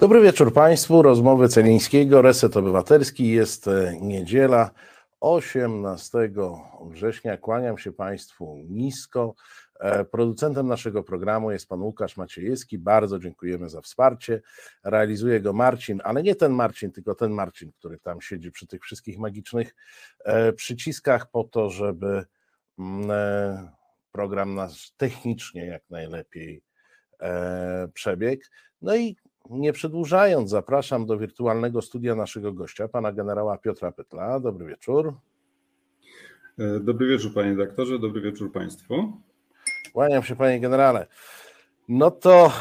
Dobry wieczór Państwu. Rozmowy Celińskiego, Reset Obywatelski. Jest e, niedziela, 18 września. Kłaniam się Państwu nisko. E, producentem naszego programu jest pan Łukasz Maciejewski. Bardzo dziękujemy za wsparcie. Realizuje go Marcin, ale nie ten Marcin, tylko ten Marcin, który tam siedzi przy tych wszystkich magicznych e, przyciskach, po to, żeby mm, program nasz technicznie jak najlepiej przebiegł. No i nie przedłużając, zapraszam do wirtualnego studia naszego gościa, pana generała Piotra Pytla. Dobry wieczór. E, dobry wieczór, panie doktorze, dobry wieczór państwu. Kłaniam się, panie generale. No to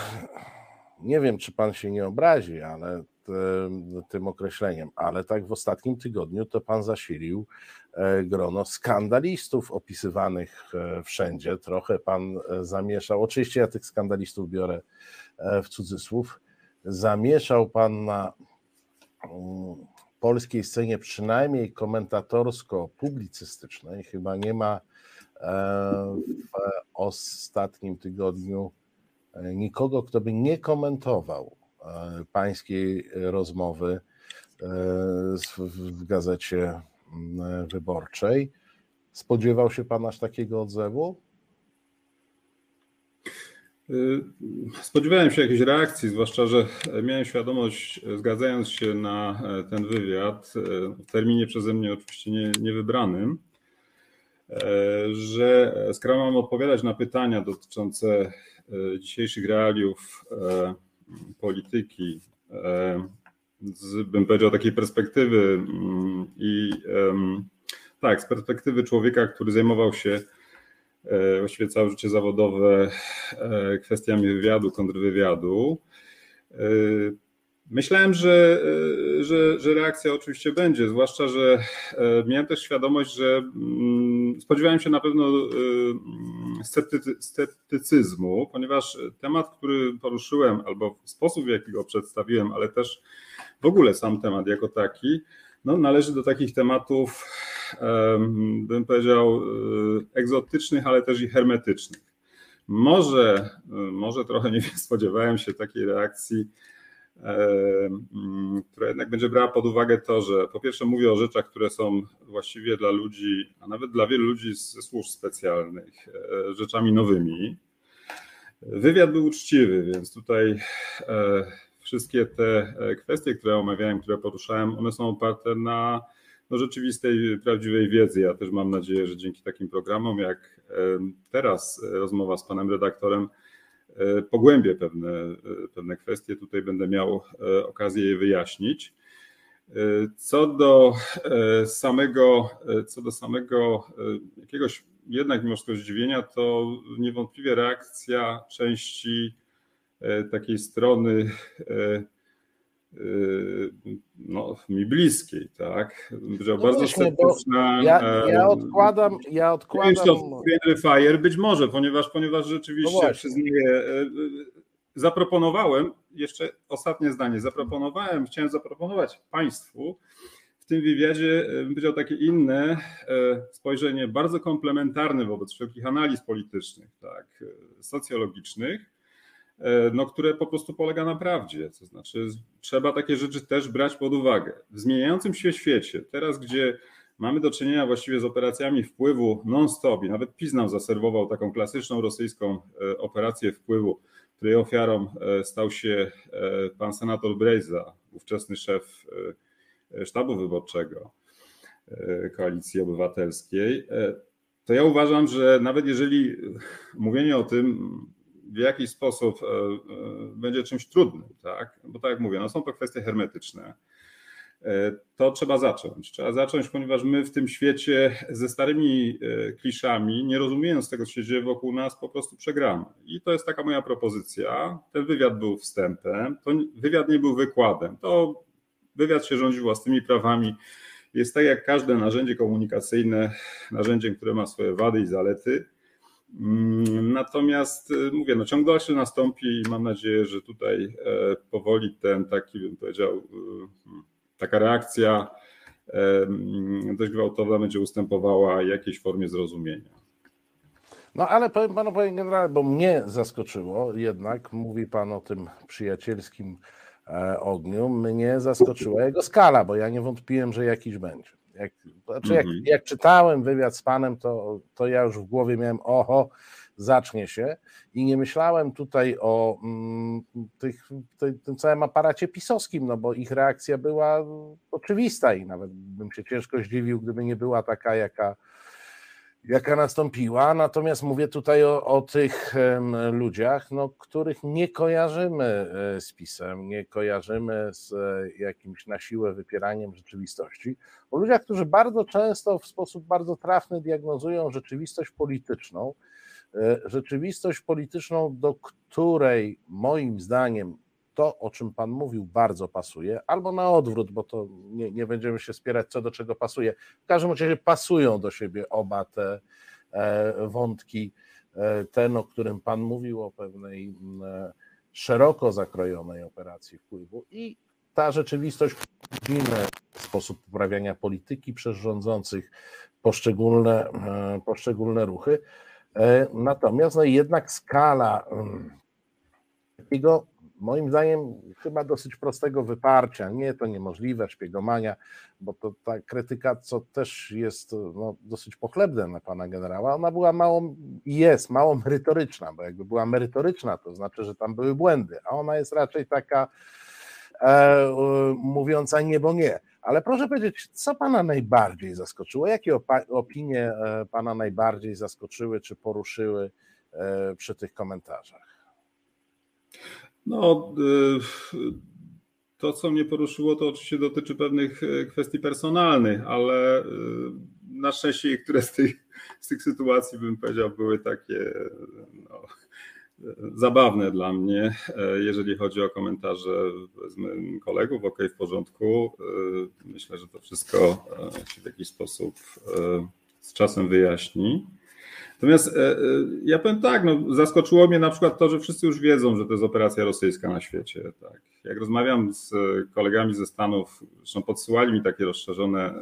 nie wiem, czy pan się nie obrazi, ale tym, tym określeniem, ale tak w ostatnim tygodniu to pan zasilił e, grono skandalistów opisywanych e, wszędzie. Trochę pan zamieszał. Oczywiście ja tych skandalistów biorę w cudzysłów zamieszał Pan na mm, polskiej scenie, przynajmniej komentatorsko-publicystycznej. Chyba nie ma e, w ostatnim tygodniu e, nikogo, kto by nie komentował e, pańskiej rozmowy w gazecie mm, wyborczej. Spodziewał się Pan aż takiego odzewu? Y, spodziewałem się jakiejś reakcji, zwłaszcza, że miałem świadomość, zgadzając się na e, ten wywiad, e, w terminie przeze mnie oczywiście nie, niewybranym, e, że skoro mam odpowiadać na pytania dotyczące dzisiejszych realiów polityki, z, bym powiedział, takiej perspektywy mm, i tak, z perspektywy człowieka, który zajmował się właściwie całe życie zawodowe e, kwestiami wywiadu, kontrwywiadu. E, myślałem, że, że, że reakcja oczywiście będzie, zwłaszcza, że miałem też świadomość, że mm, spodziewałem się na pewno sceptycyzmu, ponieważ temat, który poruszyłem, albo sposób, w jaki go przedstawiłem, ale też w ogóle sam temat jako taki, no, należy do takich tematów, bym powiedział, e, egzotycznych, ale też i hermetycznych. Może, e, może trochę nie spodziewałem się takiej reakcji, która jednak będzie brała pod uwagę to, że po pierwsze mówię o rzeczach, które są właściwie dla ludzi, a nawet dla wielu ludzi ze służb specjalnych, e, rzeczami nowymi. Wywiad był uczciwy, więc tutaj wszystkie te e, kwestie, które omawiałem, które poruszałem, one są oparte na no, rzeczywistej, prawdziwej wiedzy. Ja też mam nadzieję, że dzięki takim programom, jak teraz rozmowa z panem redaktorem, e, pogłębię pewne, e, pewne kwestie. Tutaj będę miał okazję je wyjaśnić. Co do samego, co do samego jakiegoś jednak mimo wszystko zdziwienia, to niewątpliwie reakcja części E, takiej strony e, e, no, mi bliskiej, tak? Że no bardzo sceptyczna. Ja, ja odkładam, ja odkładam. Fire być może, ponieważ, ponieważ rzeczywiście no przyznaję, zaproponowałem, jeszcze ostatnie zdanie, zaproponowałem, chciałem zaproponować Państwu w tym wywiadzie, bym powiedział, takie inne spojrzenie, bardzo komplementarne wobec wszelkich analiz politycznych, tak, socjologicznych, E, no, które po prostu polega na prawdzie. To znaczy, trzeba takie rzeczy też brać pod uwagę. W zmieniającym się świecie, teraz gdzie mamy do czynienia właściwie z operacjami wpływu non-stop i nawet PiS nam zaserwował taką klasyczną rosyjską e, operację wpływu, której ofiarą e, stał się pan senator Brejza, ówczesny szef sztabu wyborczego Koalicji Obywatelskiej, to ja uważam, że nawet jeżeli mówienie o tym w jakiś sposób e, e, będzie czymś trudnym, tak? bo tak jak mówię, no są to kwestie hermetyczne, e, to trzeba zacząć. Trzeba zacząć, ponieważ my w tym świecie ze starymi kliszami, nie rozumiejąc tego, co się dzieje wokół nas, po prostu przegramy. I to jest taka moja propozycja. Ten wywiad był wstępem, to wywiad nie był wykładem. To wywiad się rządzi własnymi prawami. Jest tak jak każde narzędzie komunikacyjne, narzędziem, które ma swoje wady i zalety natomiast y, mówię, no ciąg dalszy nastąpi i mam nadzieję, że tutaj e, powoli ten taki, bym powiedział, y, taka reakcja mm, dość gwałtowna będzie ustępowała jakiejś formie zrozumienia. No ale powiem panu, panie generale, bo mnie zaskoczyło jednak, mówi pan o tym przyjacielskim e, ogniu, mnie zaskoczyła jego skala, bo ja nie wątpiłem, że jakiś będzie. Jak, znaczy jak, Mhm. jak czytałem wywiad z panem, to, to ja już w głowie miałem, oho, zacznie się i nie myślałem tutaj o mm, tych, tej, tym całym aparacie pisowskim, no bo ich reakcja była oczywista i nawet bym się ciężko zdziwił, gdyby nie była taka, jaka, jaka nastąpiła. Natomiast mówię tutaj o, o tych ludziach, no, których nie kojarzymy e, z pisem, nie kojarzymy z e, jakimś na siłę wypieraniem rzeczywistości. O ludziach, którzy bardzo często w sposób bardzo trafny diagnozują rzeczywistość polityczną, e, rzeczywistość polityczną, do której moim zdaniem to, o czym Pan mówił, bardzo pasuje, albo na odwrót, bo to nie, nie będziemy się spierać, co do czego pasuje. W każdym razie pasują do siebie oba te e, wątki. E, ten, o którym Pan mówił, o pewnej m, e, szeroko zakrojonej operacji wpływu i ta rzeczywistość, inny sposób uprawiania polityki przez rządzących, poszczególne, poszczególne ruchy. Natomiast no jednak skala mm, takiego, moim zdaniem, chyba dosyć prostego wyparcia. Nie, to niemożliwe, szpiegomania, bo to ta krytyka, co też jest no, dosyć pochlebne na pana generała, ona była mało, jest mało merytoryczna, bo jakby była merytoryczna, to znaczy, że tam były błędy, a ona jest raczej taka e, mówiąca nie, bo nie. Ale proszę powiedzieć, co pana najbardziej zaskoczyło? Jakie opinie e, pana najbardziej zaskoczyły czy poruszyły e, przy tych komentarzach? No, y, to co mnie poruszyło, to oczywiście dotyczy pewnych y, kwestii personalnych, ale y, na szczęście niektóre z tych, z tych sytuacji, bym powiedział, były takie no, zabawne dla mnie, e, jeżeli chodzi o komentarze powiedzmy, kolegów. Ok, w porządku. Myślę, że to wszystko e, się w jakiś sposób e, z czasem wyjaśni. Natomiast e, e, ja powiem tak, no, zaskoczyło mnie na przykład to, że wszyscy już wiedzą, że to jest operacja rosyjska na świecie. Tak. Jak rozmawiam z kolegami ze Stanów, zresztą podsyłali mi takie rozszerzone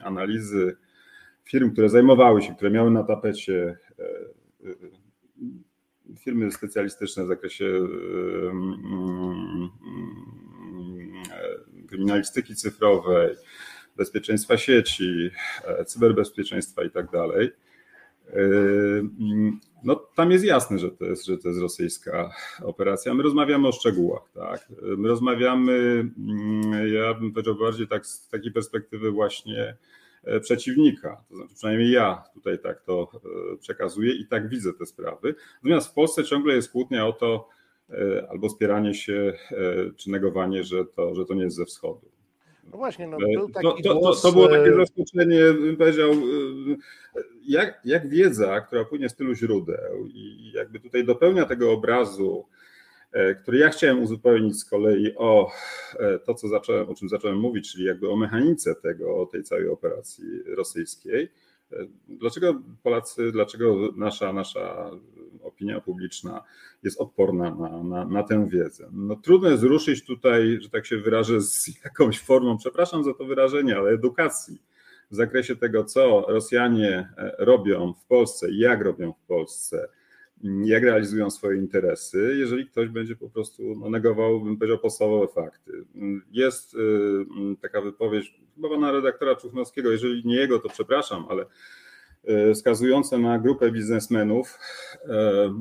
analizy firm, które zajmowały się, które miały na tapecie e, e, firmy specjalistyczne w zakresie mm, e, kryminalistyki cyfrowej, bezpieczeństwa sieci, e, cyberbezpieczeństwa i tak dalej. Yy, No, tam jest jasne, że to jest, że to jest rosyjska operacja. My rozmawiamy o szczegółach, tak. My rozmawiamy, mm, ja bym powiedział bardziej tak z takiej perspektywy właśnie e, przeciwnika. To znaczy, przynajmniej ja tutaj tak to e, przekazuję i tak widzę te sprawy. Natomiast w Polsce ciągle jest kłótnia o to, e, albo spieranie się, czy negowanie, że to, że to nie jest ze wschodu. No właśnie, no, E, był To, taki to, to, głos, to było takie e, zaskoczenie, bym powiedział, e, jak, jak wiedza, która płynie z tylu źródeł i jakby tutaj dopełnia tego obrazu, który ja chciałem uzupełnić z kolei o to, co zacząłem, o czym zacząłem mówić, czyli jakby o mechanice tego, o tej całej operacji rosyjskiej. Dlaczego Polacy, dlaczego nasza, nasza opinia publiczna jest odporna na, na, na tę wiedzę? No, trudno jest ruszyć tutaj, że tak się wyrażę, z jakąś formą, przepraszam za to wyrażenie, ale edukacji w zakresie tego, co Rosjanie e, robią w Polsce jak robią w Polsce, jak realizują swoje interesy, jeżeli ktoś będzie po prostu no, negował, bym powiedział, podstawowe fakty. Jest y, taka wypowiedź chyba pana redaktora Czuchnowskiego, jeżeli nie jego, to przepraszam, ale y, wskazujące na grupę biznesmenów. e,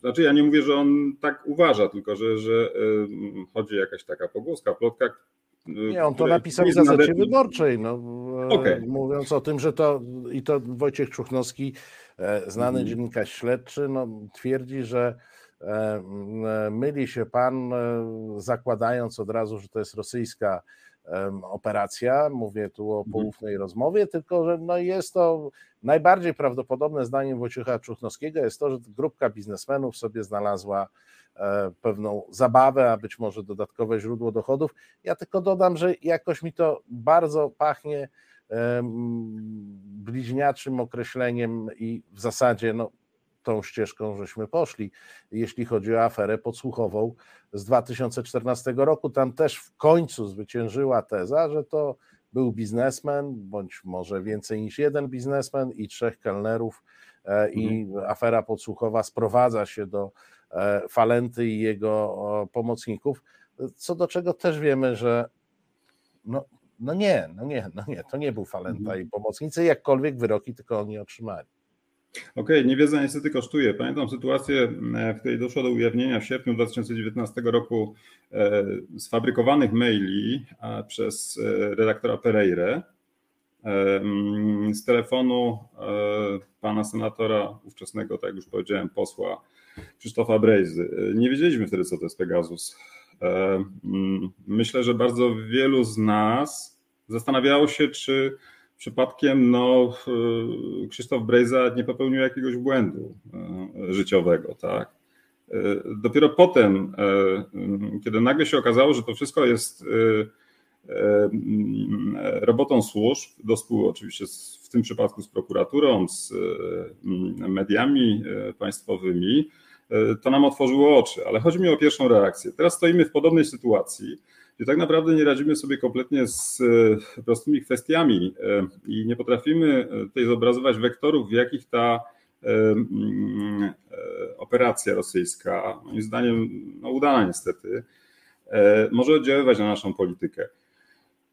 Znaczy, ja nie mówię, że on tak uważa, tylko że, że y, chodzi jakaś taka pogłoska, plotka. Nie, on to napisał w Gazecie znade- Wyborczej, no, e, Okej. mówiąc o tym, że to i to Wojciech Czuchnowski, e, znany Mhm. dziennikarz śledczy, no, twierdzi, że e, e, myli się pan, e, zakładając od razu, że to jest rosyjska operacja. Mówię tu o Mhm. poufnej rozmowie, tylko że no, jest to najbardziej prawdopodobne zdaniem Wojciecha Czuchnowskiego jest to, że grupka biznesmenów sobie znalazła e, pewną zabawę, a być może dodatkowe źródło dochodów. Ja tylko dodam, że jakoś mi to bardzo pachnie bliźniaczym określeniem i w zasadzie no, tą ścieżką żeśmy poszli, jeśli chodzi o aferę podsłuchową z 2014 roku. Tam też w końcu zwyciężyła teza, że to był biznesmen, bądź może więcej niż jeden biznesmen i trzech kelnerów e, i afera podsłuchowa sprowadza się do e, Falenty i jego pomocników. co do czego też wiemy, że no, no nie, no nie, no nie, to nie był Falenta mhm. i pomocnicy, jakkolwiek wyroki tylko oni otrzymali. Okej, okay, niewiedza niestety kosztuje. Pamiętam sytuację, w której doszło do ujawnienia w sierpniu 2019 roku sfabrykowanych maili przez redaktora Pereire z telefonu pana senatora ówczesnego, tak jak już powiedziałem, posła Krzysztofa Brejzy. Nie wiedzieliśmy wtedy, co to jest Pegasus. Myślę, że bardzo wielu z nas zastanawiało się, czy przypadkiem no, Krzysztof Brejza nie popełnił jakiegoś błędu e, życiowego, tak? E, dopiero potem, kiedy nagle się okazało, że to wszystko jest robotą służb, do spół oczywiście w tym przypadku z prokuraturą, z mediami państwowymi, to nam otworzyło oczy. Ale chodzi mi o pierwszą reakcję. Teraz stoimy w podobnej sytuacji gdzie tak naprawdę nie radzimy sobie kompletnie z e, prostymi kwestiami e, i nie potrafimy e, tutaj zobrazować wektorów, w jakich ta mm, operacja rosyjska, moim zdaniem no udana niestety, może oddziaływać na naszą politykę.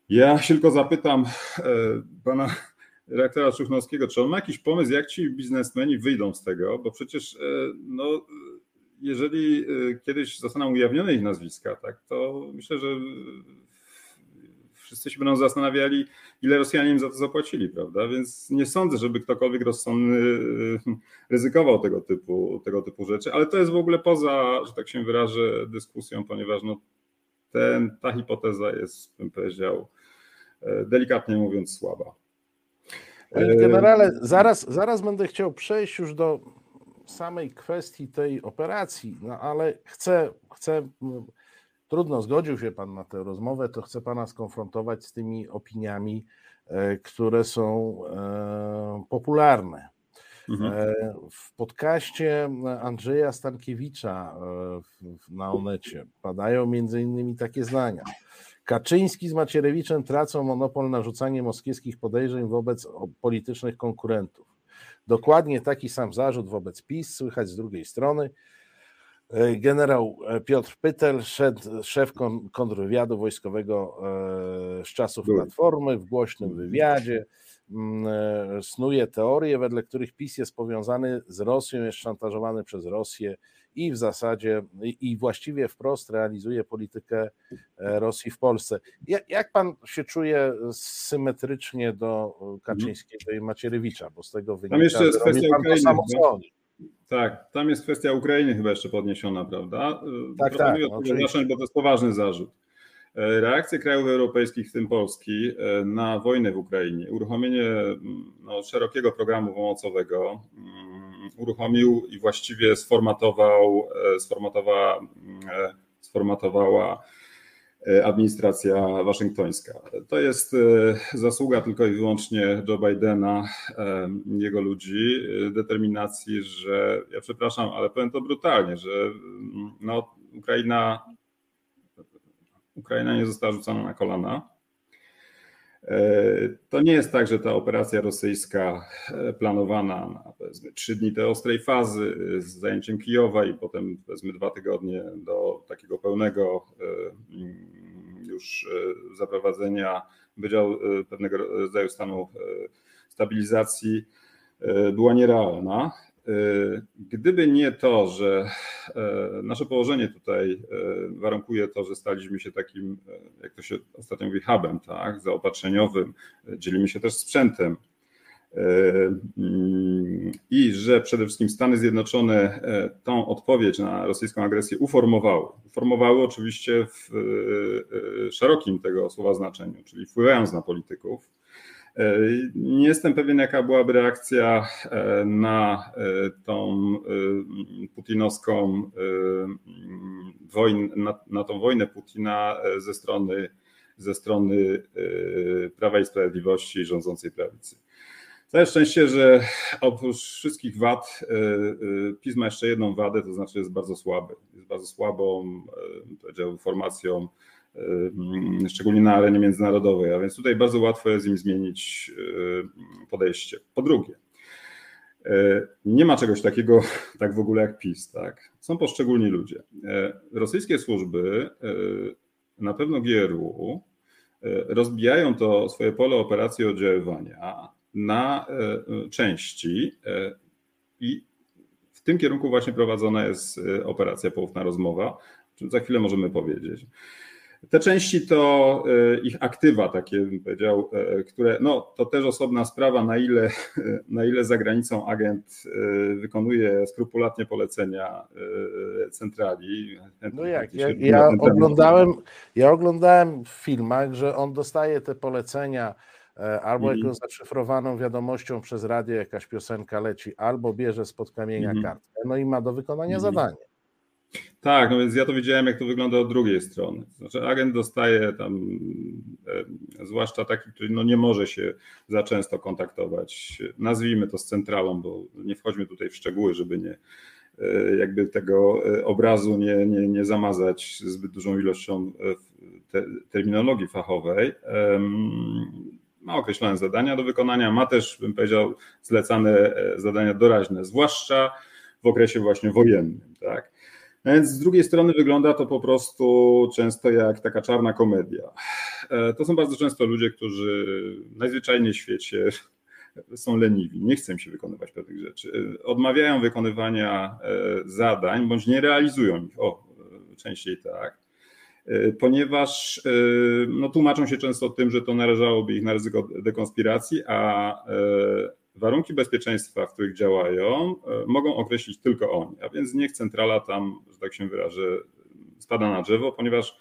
Ja się tylko zapytam pana redaktora Czuchnowskiego, czy on ma jakiś pomysł, jak ci biznesmeni wyjdą z tego, bo przecież no, jeżeli y, kiedyś zostaną ujawnione ich nazwiska, tak, to myślę, że wszyscy się będą zastanawiali, ile Rosjanie im za to zapłacili, prawda? Więc nie sądzę, żeby ktokolwiek rozsądny y, ryzykował tego typu, tego typu rzeczy, ale to jest w ogóle poza, że tak się wyrażę, dyskusją, ponieważ no, ten, ta hipoteza jest, bym powiedział, e, delikatnie mówiąc, słaba. Generale, zaraz, zaraz będę chciał przejść już do samej kwestii tej operacji, no ale chcę, chcę, trudno zgodził się Pan na tę rozmowę, to chcę Pana skonfrontować z tymi opiniami, e, które są e, popularne. Mhm. E, w podcaście Andrzeja Stankiewicza na Onecie padają między innymi takie zdania. Kaczyński z Macierewiczem tracą monopol na rzucanie moskiewskich podejrzeń wobec politycznych konkurentów. Dokładnie taki sam zarzut wobec PiS słychać z drugiej strony. E, generał e, Piotr Pytel, szef kontrwywiadu wojskowego e, z czasów Platformy, w głośnym wywiadzie. Mm, snuje teorie, wedle których PiS jest powiązany z Rosją, jest szantażowany przez Rosję i w zasadzie i właściwie wprost realizuje politykę e, Rosji w Polsce. Jak pan się czuje symetrycznie do Kaczyńskiego i Macierewicza, bo z tego wynika, tam jeszcze jest kwestia Ukrainy. Samo, tak, tam jest kwestia Ukrainy chyba jeszcze podniesiona, prawda? Tak, tak. No, zacząć, bo to jest poważny zarzut. E, reakcje krajów europejskich, w tym Polski, e, na wojnę w Ukrainie, uruchomienie no, szerokiego programu pomocowego, uruchomił i właściwie sformatował, e, sformatowała, e, sformatowała e, administracja waszyngtońska. To jest zasługa tylko i wyłącznie Joe Bidena, jego ludzi, determinacji, że ja przepraszam, ale powiem to brutalnie, że mm, no, Ukraina, Ukraina nie została rzucona na kolana to nie jest tak, że ta operacja rosyjska e, planowana na powiedzmy trzy dni tej ostrej fazy z zajęciem Kijowa i potem powiedzmy dwa tygodnie do takiego pełnego e, mm, już e, zaprowadzenia wydziału pewnego rodzaju stanu stabilizacji była nierealna. Y, gdyby nie to, że e, nasze położenie tutaj e, warunkuje to, że staliśmy się takim, e, jak to się ostatnio mówi, hubem, tak, zaopatrzeniowym, dzielimy się też sprzętem. Mm, i że przede wszystkim Stany Zjednoczone tą odpowiedź na rosyjską agresję uformowały. Uformowały oczywiście w szerokim tego słowa znaczeniu, czyli wpływając na polityków. E, nie jestem pewien, jaka byłaby reakcja e, na e, tą putinowską wojnę, na, na tą wojnę Putina ze strony, ze strony Prawa i Sprawiedliwości rządzącej prawicy. Całe szczęście, że oprócz wszystkich wad, PiS ma jeszcze jedną wadę, to znaczy jest bardzo słaby. Jest bardzo słabą, powiedziałbym, formacją szczególnie na arenie międzynarodowej, a więc tutaj bardzo łatwo jest im zmienić y, podejście. Po drugie, Nie ma czegoś takiego tak w ogóle jak PiS, tak? Są poszczególni ludzie. Rosyjskie służby, na pewno GRU, rozbijają to swoje pole operacji oddziaływania na części i w tym kierunku właśnie prowadzona jest operacja Poufna Rozmowa, o czym za chwilę możemy powiedzieć. Te części to e, ich aktywa, takie bym powiedział, e, które, no to też osobna sprawa, na ile, na ile za granicą agent e, wykonuje skrupulatnie polecenia centrali. No jak, ja, ja oglądałem, ja oglądałem w filmach, że on dostaje te polecenia albo mm. jakąś zaszyfrowaną wiadomością przez radio jakaś piosenka leci, albo bierze spod kamienia mm. kartkę, no i ma do wykonania mm. zadanie. Tak, no więc ja to widziałem, jak to wygląda od drugiej strony. Znaczy, agent dostaje tam, e, zwłaszcza taki, który no nie może się za często kontaktować, nazwijmy to z centralą, bo nie wchodźmy tutaj w szczegóły, żeby nie e, jakby tego e, obrazu nie, nie, nie zamazać zbyt dużą ilością te, terminologii fachowej. Ma określone zadania do wykonania, ma też, bym powiedział, zlecane zadania doraźne, zwłaszcza w okresie właśnie wojennym. Tak? Więc z drugiej strony wygląda to po prostu często jak taka czarna komedia. E, to są bardzo często ludzie, którzy najzwyczajniej w świecie są leniwi, nie chcą się wykonywać pewnych rzeczy, odmawiają wykonywania e, zadań bądź nie realizują ich. O, częściej tak. E, ponieważ no, tłumaczą się często tym, że to narażałoby ich na ryzyko dekonspiracji, a warunki bezpieczeństwa, w których działają, e, mogą określić tylko oni, a więc niech centrala tam, że tak się wyrażę, spada na drzewo, ponieważ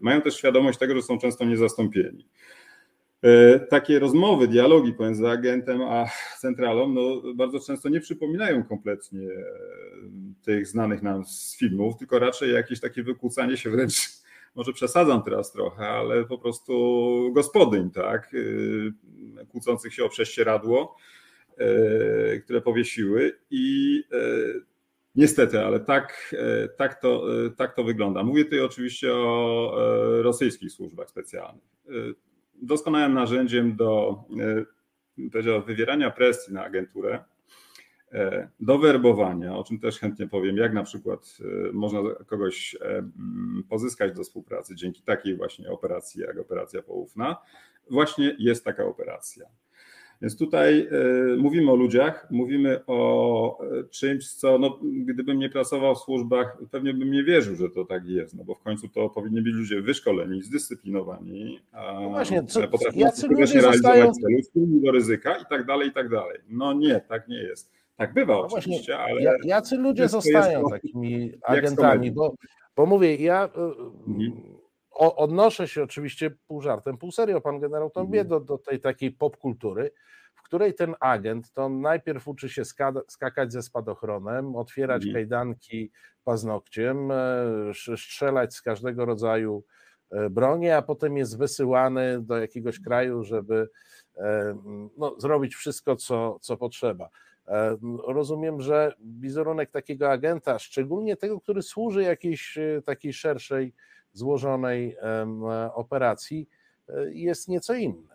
mają też świadomość tego, że są często niezastąpieni. E, takie rozmowy, dialogi pomiędzy agentem a centralą no, bardzo często nie przypominają kompletnie e, tych znanych nam z filmów, tylko raczej jakieś takie wykłócanie się wręcz, może przesadzam teraz trochę, ale po prostu gospodyń, tak, kłócących się o prześcieradło które powiesiły i e, niestety, ale tak, e, tak, to, tak to wygląda. Mówię tutaj oczywiście o rosyjskich służbach specjalnych. Doskonałym narzędziem do wywierania presji na agenturę, do werbowania, o czym też chętnie powiem, jak na przykład można kogoś pozyskać do współpracy dzięki takiej właśnie operacji, jak operacja poufna, właśnie jest taka operacja. Więc tutaj e, mówimy o ludziach, mówimy o e, czymś, co no, gdybym nie pracował w służbach, pewnie bym nie wierzył, że to tak jest, no bo w końcu to powinni być ludzie wyszkoleni, zdyscyplinowani, no właśnie, co, potrafiący skutecznie realizować celu, do ryzyka i tak dalej, i tak dalej. No nie, tak nie jest. Tak bywa no oczywiście, właśnie, ale... Jacy ludzie zostają takimi agentami, bo, bo mówię, ja... E, mhm odnoszę się oczywiście pół żartem, pół serio, pan generał Tombie, mhm. do, do tej takiej popkultury, w której ten agent to najpierw uczy się skakać ze spadochronem, otwierać mhm. kajdanki paznokciem, e, strzelać z każdego rodzaju e, broni, a potem jest wysyłany do jakiegoś kraju, żeby e, no, zrobić wszystko, co, co potrzeba. Rozumiem, że wizerunek takiego agenta, szczególnie tego, który służy jakiejś takiej szerszej złożonej operacji e, jest nieco inny.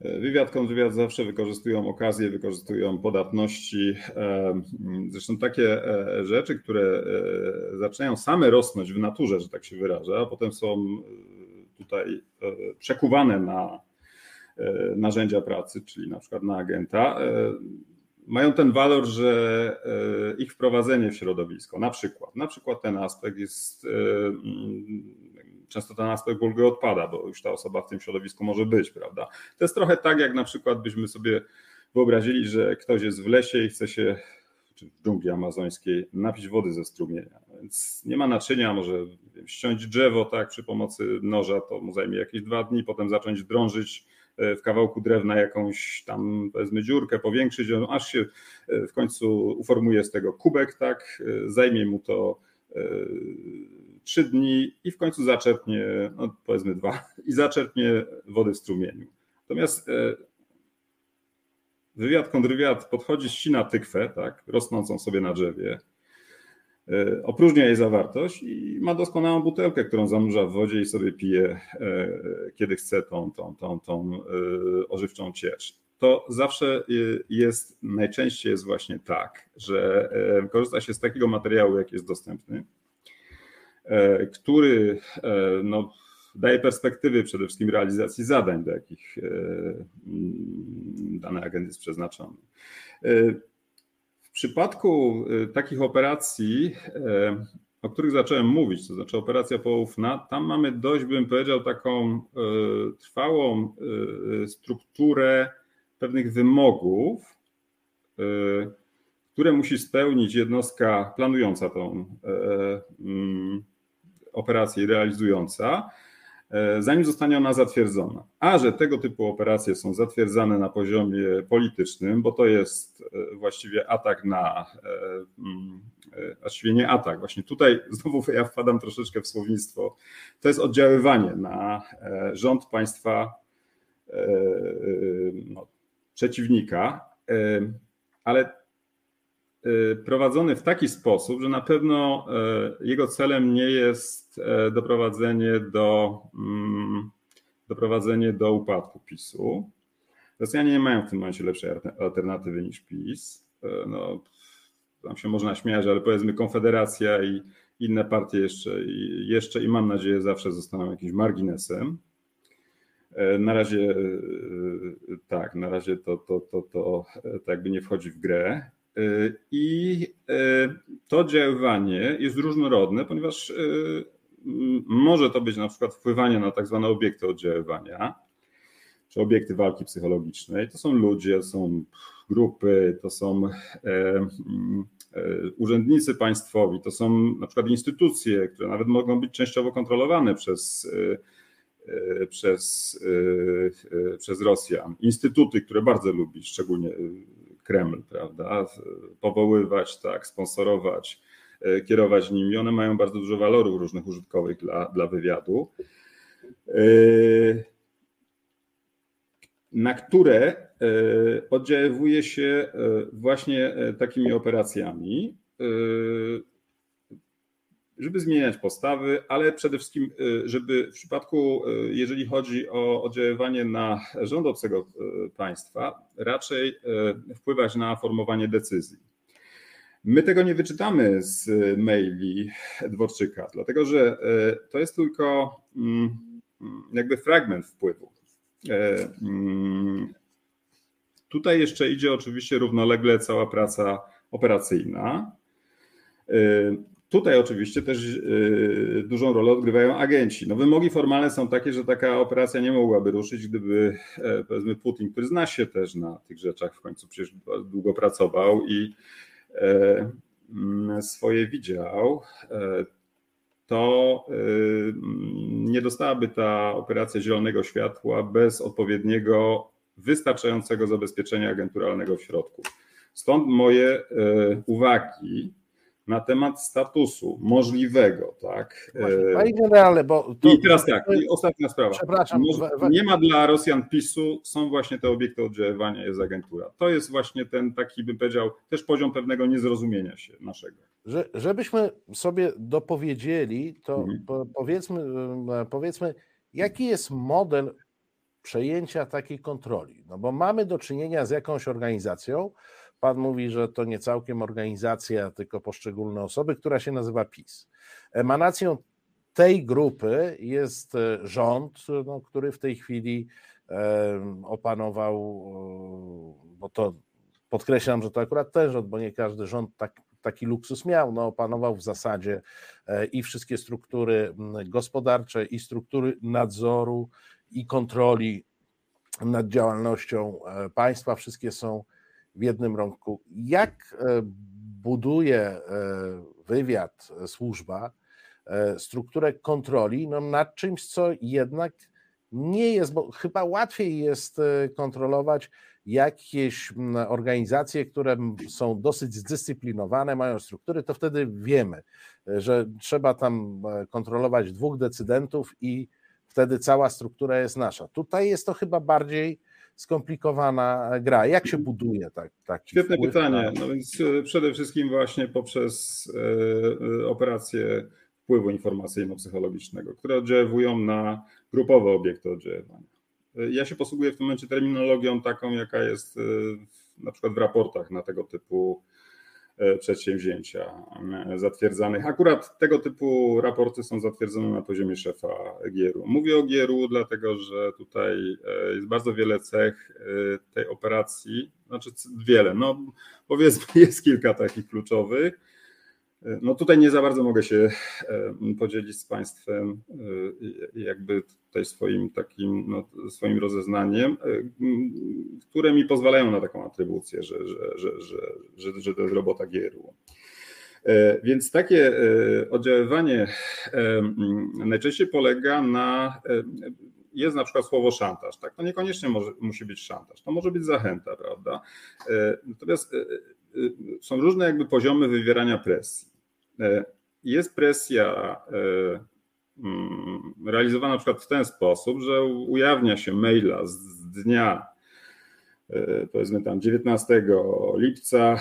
Wywiad, kontrwywiad zawsze wykorzystują okazję, wykorzystują podatności. Zresztą takie e, rzeczy, które e, zaczynają same rosnąć w naturze, że tak się wyraża, a potem są tutaj przekuwane na narzędzia pracy, czyli na przykład na agenta, mają ten walor, że e, ich wprowadzenie w środowisko, na przykład, na przykład ten aspekt jest, e, mm, często ten aspekt ulgi odpada, bo już ta osoba w tym środowisku może być, prawda? To jest trochę tak, jak na przykład byśmy sobie wyobrazili, że ktoś jest w lesie i chce się, czy w dżungli amazońskiej, napić wody ze strumienia, więc nie ma naczynia, może ściąć drzewo tak przy pomocy noża, to mu zajmie jakieś dwa dni, potem zacząć drążyć w kawałku drewna jakąś tam powiedzmy dziurkę, powiększyć ją, aż się e, w końcu uformuje z tego kubek, tak, e, zajmie mu to trzy dni i w końcu zaczerpnie, no powiedzmy dwa, i zaczerpnie wody w strumieniu. Natomiast wywiad, kontrwywiad podchodzi, ścina tykwę, tak, rosnącą sobie na drzewie, E, opróżnia jej zawartość i ma doskonałą butelkę, którą zanurza w wodzie i sobie pije, e, kiedy chce tą, tą, tą, tą e, ożywczą ciecz. to zawsze jest, najczęściej jest właśnie tak, że korzysta się z takiego materiału, jaki jest dostępny, który no, daje perspektywy przede wszystkim realizacji zadań, do jakich dane agent jest przeznaczony. Przypadku takich operacji o których zacząłem mówić, to znaczy operacja poufna, tam mamy dość, bym powiedział, taką e, trwałą strukturę pewnych wymogów, które musi spełnić jednostka planująca tą mm, operację i realizująca, zanim zostanie ona zatwierdzona. A że tego typu operacje są zatwierdzane na poziomie politycznym, bo to jest e, właściwie atak na, e, mm, właściwie nie atak, właśnie tutaj znowu ja wpadam troszeczkę w słownictwo, to jest oddziaływanie na rząd państwa no, przeciwnika, ale prowadzony w taki sposób, że na pewno y, jego celem nie jest y, doprowadzenie do, mm, doprowadzenie do upadku PiSu. Rosjanie nie mają w tym momencie lepszej alternatywy niż PiS. No, tam się można śmiać, ale powiedzmy Konfederacja i inne partie jeszcze, i jeszcze i mam nadzieję zawsze zostaną jakimś marginesem. Na razie tak, na razie to, to, to, to, to jakby nie wchodzi w grę. Y, I y, to oddziaływanie jest różnorodne, ponieważ y, może to być na przykład wpływanie na tak zwane obiekty oddziaływania, czy obiekty walki psychologicznej. To są ludzie, są grupy, to są e, e, urzędnicy państwowi, to są na przykład instytucje, które nawet mogą być częściowo kontrolowane przez, e, przez, przez Rosjan. Instytuty, które bardzo lubi, szczególnie Kreml, prawda? Powoływać, tak, sponsorować, e, kierować nimi. One mają bardzo dużo walorów różnych użytkowych dla, dla wywiadu, e, na które e, oddziaływuje się właśnie takimi operacjami żeby zmieniać postawy, ale przede wszystkim, y, żeby w przypadku, y, jeżeli chodzi o oddziaływanie na rząd obcego y, państwa, raczej wpływać na formowanie decyzji. My tego nie wyczytamy z maili Dworczyka, dlatego że to jest tylko mm, jakby fragment wpływu. Mm, tutaj jeszcze idzie oczywiście równolegle cała praca operacyjna. Tutaj oczywiście też y, dużą rolę odgrywają agenci. No wymogi formalne są takie, że taka operacja nie mogłaby ruszyć, gdyby e, powiedzmy Putin, który zna się też na tych rzeczach, w końcu przecież długo pracował i e, mm, swoje widział, e, to nie dostałaby ta operacja zielonego światła bez odpowiedniego, wystarczającego zabezpieczenia agenturalnego w środku. Stąd moje uwagi na temat statusu możliwego, tak? Panie generale, bo. To, I teraz tak, i ostatnia sprawa. Przepraszam. Nie ma dla Rosjan PiSu, są właśnie te obiekty oddziaływania, jest agentura. To jest właśnie ten taki, bym powiedział, też poziom pewnego niezrozumienia się naszego. Że, żebyśmy sobie dopowiedzieli, to mhm. powiedzmy, powiedzmy, jaki jest model przejęcia takiej kontroli? No bo mamy do czynienia z jakąś organizacją, Pan mówi, że to nie całkiem organizacja, tylko poszczególne osoby, która się nazywa PiS. Emanacją tej grupy jest e, rząd, no, który w tej chwili e, opanował, e, bo to podkreślam, że to akurat ten rząd, bo nie każdy rząd tak, taki luksus miał, no, opanował w zasadzie i wszystkie struktury gospodarcze, i struktury nadzoru, i kontroli nad działalnością państwa, wszystkie są w jednym rąku. Jak e, buduje e, wywiad, e, służba, strukturę kontroli no nad czymś, co jednak nie jest, bo chyba łatwiej jest kontrolować jakieś organizacje, które są dosyć zdyscyplinowane, mają struktury, to wtedy wiemy, że trzeba tam kontrolować dwóch decydentów i wtedy cała struktura jest nasza. Tutaj jest to chyba bardziej skomplikowana gra. Jak się buduje tak, taki Świetne pytanie. Na... No więc e, przede wszystkim właśnie poprzez e, e, operacje wpływu informacyjno-psychologicznego, które oddziaływują na grupowe obiekty oddziaływania. Ja się posługuję w tym momencie terminologią taką, jaka jest na przykład w raportach na tego typu przedsięwzięcia e, zatwierdzanych. Akurat tego typu raporty są zatwierdzone na poziomie szefa Gieru. Mówię o Gieru, dlatego że tutaj e, jest bardzo wiele cech tej operacji, znaczy wiele, no powiedzmy jest kilka takich kluczowych. No tutaj nie za bardzo mogę się podzielić z Państwem jakby tutaj swoim takim, no, swoim rozeznaniem, które mi pozwalają na taką atrybucję, że, że, że, że, że, że to jest robota Gieru. Więc takie oddziaływanie najczęściej polega na jest na przykład słowo szantaż, tak? To niekoniecznie może, musi być szantaż, to może być zachęta, prawda? Natomiast są różne jakby poziomy wywierania presji. Jest presja mm, realizowana na przykład w ten sposób, że ujawnia się maila z dnia powiedzmy tam 19 lipca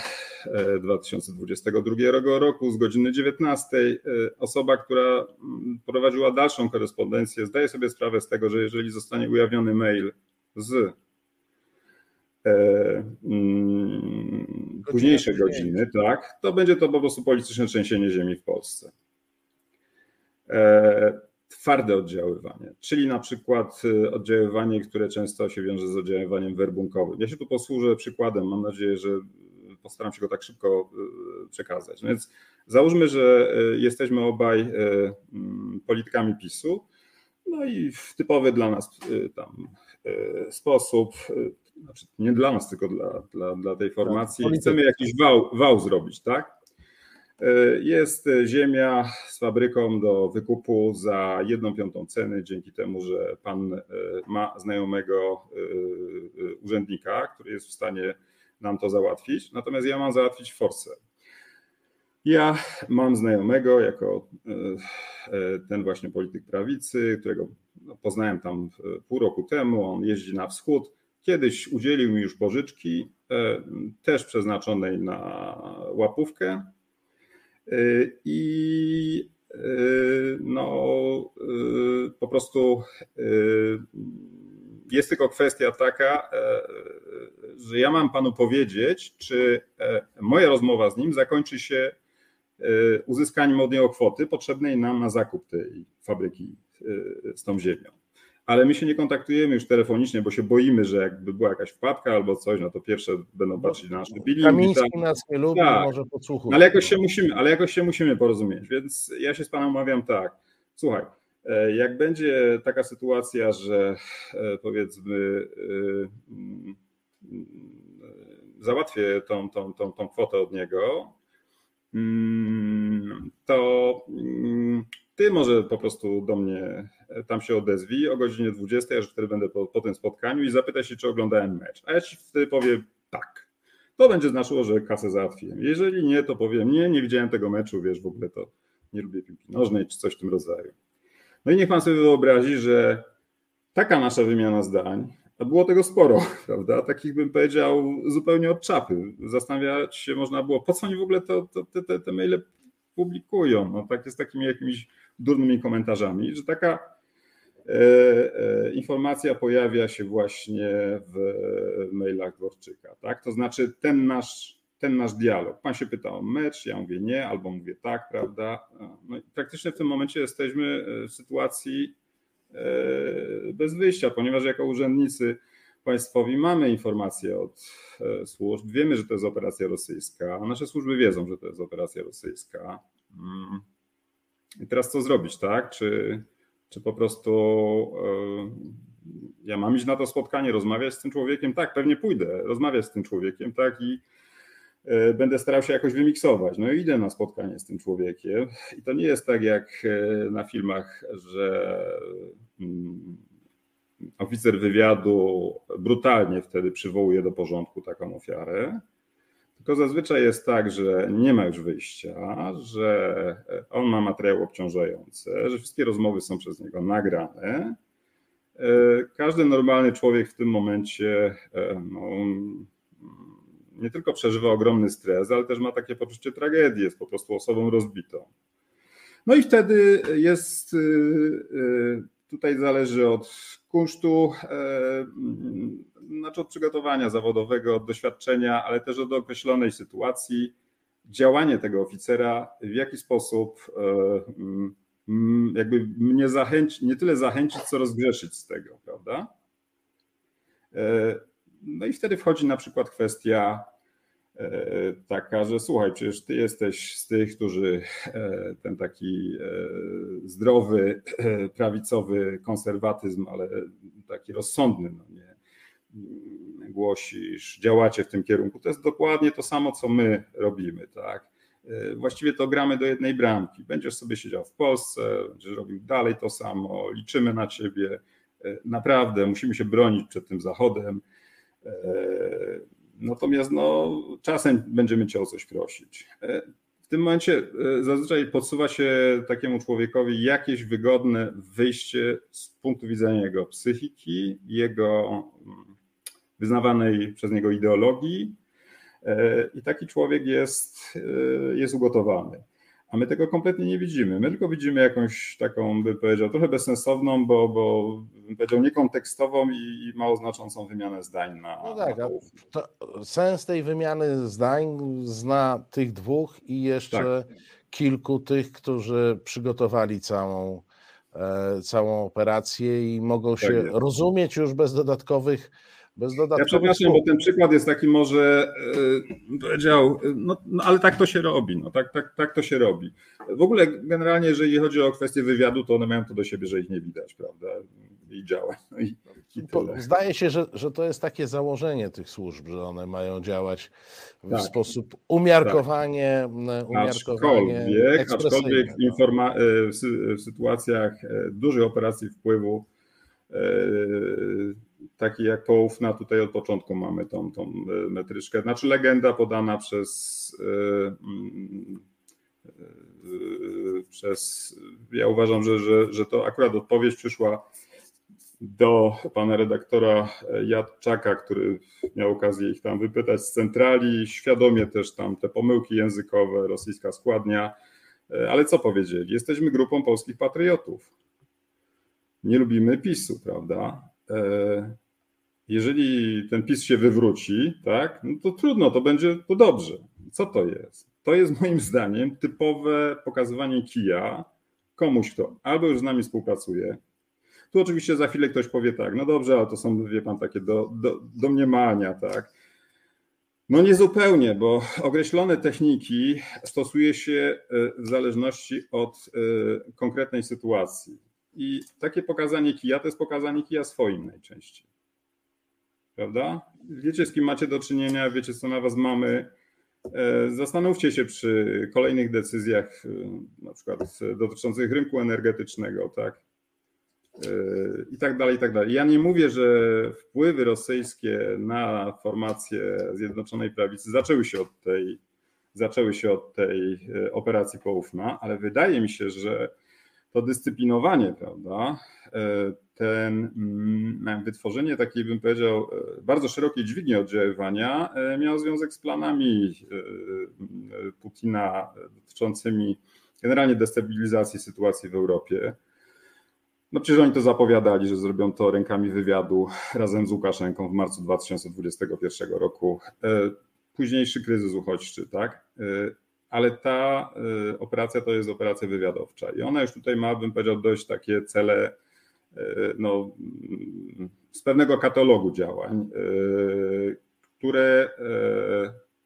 2022 roku z godziny 19 osoba, która mm, prowadziła dalszą korespondencję, zdaje sobie sprawę z tego, że jeżeli zostanie ujawniony mail z E, mm, późniejsze godziny, tak, to będzie to po prostu polityczne trzęsienie ziemi w Polsce. E, twarde oddziaływanie, czyli na przykład e, oddziaływanie, które często się wiąże z oddziaływaniem werbunkowym. Ja się tu posłużę przykładem, mam nadzieję, że postaram się go tak szybko przekazać. No więc załóżmy, że jesteśmy obaj politykami PiSu, no i w typowy dla nas tam sposób znaczy nie dla nas, tylko dla, dla, dla tej formacji. Tak, Chcemy jakiś wał, wał zrobić, tak? E, jest ziemia z fabryką do wykupu za jedną piątą ceny, dzięki temu, że pan e, ma znajomego e, urzędnika, który jest w stanie nam to załatwić. Natomiast ja mam załatwić forsę. Ja mam znajomego jako ten właśnie polityk prawicy, którego no, poznałem tam pół roku temu. On jeździ na wschód Kiedyś udzielił mi już pożyczki, e, też przeznaczonej na łapówkę. E, I e, no, po prostu jest tylko kwestia taka, że ja mam panu powiedzieć, czy moja rozmowa z nim zakończy się uzyskaniem od niego kwoty potrzebnej nam na zakup tej fabryki z tą ziemią ale my się nie kontaktujemy już telefonicznie, bo się boimy, że jakby była jakaś wpadka albo coś, no to pierwsze będą patrzeć na nasze bilingi. Kamiński tak. nas nie lubi, tak. może podsłuchuje. Ale jakoś się musimy, ale jakoś się musimy porozumieć, więc ja się z panem umawiam tak, słuchaj, e, jak będzie taka sytuacja, że e, powiedzmy e, załatwię tą, tą, tą, tą kwotę od niego, mm, to mm, ty może po prostu do mnie tam się odezwij o godzinie 20, ja już wtedy będę po, po tym spotkaniu i zapytaj się, czy oglądałem mecz. A ja ci wtedy powiem tak. To będzie znaczyło, że kasę załatwiłem. Jeżeli nie, to powiem nie, nie widziałem tego meczu, wiesz, w ogóle to nie lubię piłki nożnej czy coś w tym rodzaju. No i niech pan sobie wyobrazi, że taka nasza wymiana zdań, a było tego sporo, prawda? Takich bym powiedział zupełnie od czapy. Zastanawiać się można było, po co oni w ogóle to, to, te, te, te maile publikują. No tak jest takimi jakimiś durnymi komentarzami, że taka E, e, informacja pojawia się właśnie w mailach Dworczyka. Tak? To znaczy ten nasz, ten nasz dialog. Pan się pyta o mecz, ja mówię nie, albo mówię tak, prawda? No praktycznie w tym momencie jesteśmy w sytuacji e, bez wyjścia, ponieważ jako urzędnicy państwowi mamy informacje od służb, wiemy, że to jest operacja rosyjska, a nasze służby wiedzą, że to jest operacja rosyjska. I teraz co zrobić, tak? Czy czy po prostu e, ja mam iść na to spotkanie, rozmawiać z tym człowiekiem? Tak, pewnie pójdę, rozmawiać z tym człowiekiem, tak, i e, będę starał się jakoś wymiksować. No i idę na spotkanie z tym człowiekiem. I to nie jest tak jak e, na filmach, że mm, oficer wywiadu brutalnie wtedy przywołuje do porządku taką ofiarę tylko zazwyczaj jest tak, że nie ma już wyjścia, że on ma materiał obciążający, że wszystkie rozmowy są przez niego nagrane. Każdy normalny człowiek w tym momencie no, nie tylko przeżywa ogromny stres, ale też ma takie poczucie tragedii, jest po prostu osobą rozbitą. No i wtedy jest, tutaj zależy od kunsztu, znaczy od przygotowania zawodowego, od doświadczenia, ale też od określonej sytuacji, działanie tego oficera, w jaki sposób jakby mnie zachęcić, nie tyle zachęcić, co rozgrzeszyć z tego, prawda? No i wtedy wchodzi na przykład kwestia e, taka, że słuchaj, przecież ty jesteś z tych, którzy e, ten taki e, zdrowy, prawicowy konserwatyzm, ale taki rozsądny, no nie, głosisz, działacie w tym kierunku. To jest dokładnie to samo, co my robimy, tak? Właściwie to gramy do jednej bramki. Będziesz sobie siedział w Polsce, będziesz robił dalej to samo, liczymy na ciebie. Naprawdę musimy się bronić przed tym Zachodem. E, natomiast no, czasem będziemy cię o coś prosić. E, w tym momencie e, zazwyczaj podsuwa się takiemu człowiekowi jakieś wygodne wyjście z punktu widzenia jego psychiki, jego mm, wyznawanej przez niego ideologii. I taki człowiek jest, jest ugotowany. A my tego kompletnie nie widzimy. My tylko widzimy jakąś taką, by powiedział, trochę bezsensowną, bo, bo bym powiedział, niekontekstową i, mało znaczącą wymianę zdań na. No tak, na sens tej wymiany zdań zna tych dwóch i jeszcze tak. kilku tych, którzy przygotowali całą, e, całą operację i mogą tak się jest. rozumieć już bez dodatkowych bez ja przepraszam, bo ten przykład jest taki może, yy, powiedział, no, no, ale tak to się robi, no, tak, tak, tak to się robi. W ogóle generalnie, jeżeli chodzi o kwestie wywiadu, to one mają to do siebie, że ich nie widać, prawda, i działa. No i, i Zdaje się, że, że to jest takie założenie tych służb, że one mają działać w tak. sposób umiarkowanie, tak. umiarkowanie aczkolwiek, aczkolwiek w, informa- w, w sytuacjach dużych operacji wpływu taki jak poufna, tutaj od początku mamy tą, tą e, metryczkę. Znaczy legenda podana przez e, mm, e, przez ja uważam, że, że, że to akurat odpowiedź przyszła do pana redaktora Jadczaka, który miał okazję ich tam wypytać z centrali, świadomie też tam te pomyłki językowe, rosyjska składnia, ale co powiedzieli? Jesteśmy grupą polskich patriotów. Nie lubimy PiSu, prawda? E, jeżeli ten PiS się wywróci, tak, no to trudno, to będzie to dobrze. Co to jest? To jest moim zdaniem typowe pokazywanie kija komuś, kto albo już z nami współpracuje. Tu oczywiście za chwilę ktoś powie tak, no dobrze, ale to są, wie pan, takie do, do, domniemania, tak. No niezupełnie, bo określone techniki stosuje się e, w zależności od e, konkretnej sytuacji. I takie pokazanie kija to jest pokazanie kija swoim najczęściej. Prawda? Wiecie, z kim macie do czynienia, wiecie, co na was mamy. E, zastanówcie się przy kolejnych decyzjach, e, na przykład dotyczących rynku energetycznego, tak? E, I tak dalej, i tak dalej. Ja nie mówię, że wpływy rosyjskie na formację Zjednoczonej Prawicy zaczęły się od tej, zaczęły się od tej operacji poufna, ale wydaje mi się, że to dyscyplinowanie, prawda, e, ten mm, wytworzenie takiej, bym powiedział, e, bardzo szerokiej dźwigni oddziaływania e, miało związek z planami Putina dotyczącymi generalnie destabilizacji sytuacji w Europie. No przecież oni to zapowiadali, że zrobią to rękami wywiadu razem z Łukaszenką w marcu 2021 roku. Późniejszy kryzys uchodźczy, tak? Ale ta y, operacja to jest operacja wywiadowcza i ona już tutaj ma, bym powiedział, dość takie cele y, no, z pewnego katalogu działań, y, które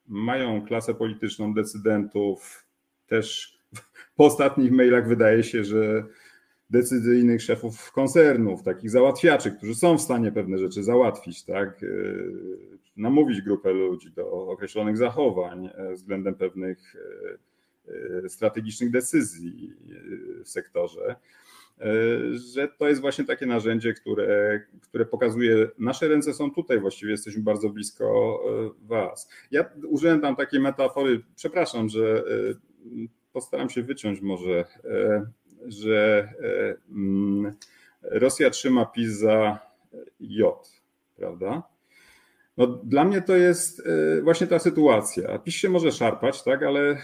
mają klasę polityczną decydentów. Też po ostatnich mailach wydaje się, że decyzyjnych szefów koncernów, takich załatwiaczy, którzy są w stanie pewne rzeczy załatwić, tak, namówić grupę ludzi do określonych zachowań e, względem pewnych e, e, strategicznych decyzji w sektorze, że to jest właśnie takie narzędzie, które, które pokazuje, nasze ręce są tutaj, właściwie jesteśmy bardzo blisko Was. Ja użyłem tam takiej metafory, przepraszam, że postaram się wyciąć może, że mm, Rosja trzyma PiS za J, prawda? No, dla mnie to jest y, właśnie ta sytuacja. PiS się może szarpać, tak, ale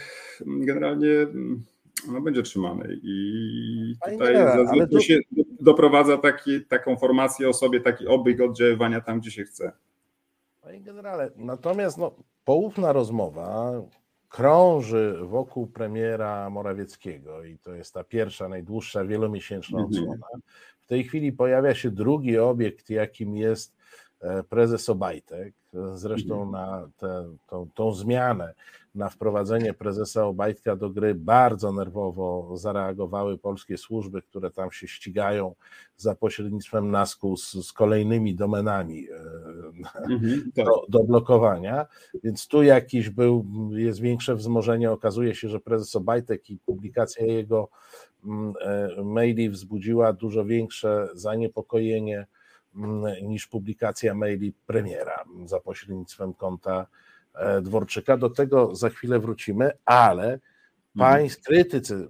generalnie mm, no, będzie trzymany. I tutaj to się, doprowadza taki, taką formację o sobie, taki obieg oddziaływania tam, gdzie się chce. Panie generale, natomiast no, poufna rozmowa krąży wokół premiera Morawieckiego i to jest ta pierwsza, najdłuższa, wielomiesięczna mhm. odsłona. W tej chwili pojawia się drugi obiekt, jakim jest e, prezes Obajtek. Zresztą mhm. na tę, tą, tą zmianę na wprowadzenie prezesa Obajtka do gry bardzo nerwowo zareagowały polskie służby, które tam się ścigają za pośrednictwem NASKU z, z kolejnymi domenami e, mhm, tak. do, do, blokowania. Więc tu jakiś był, jest większe wzmożenie. Okazuje się, że prezes Obajtek i publikacja jego mm, e, maili wzbudziła dużo większe zaniepokojenie mm, niż publikacja maili premiera za pośrednictwem konta Dworczyka. Do tego za chwilę wrócimy, ale mhm. Państw, krytycy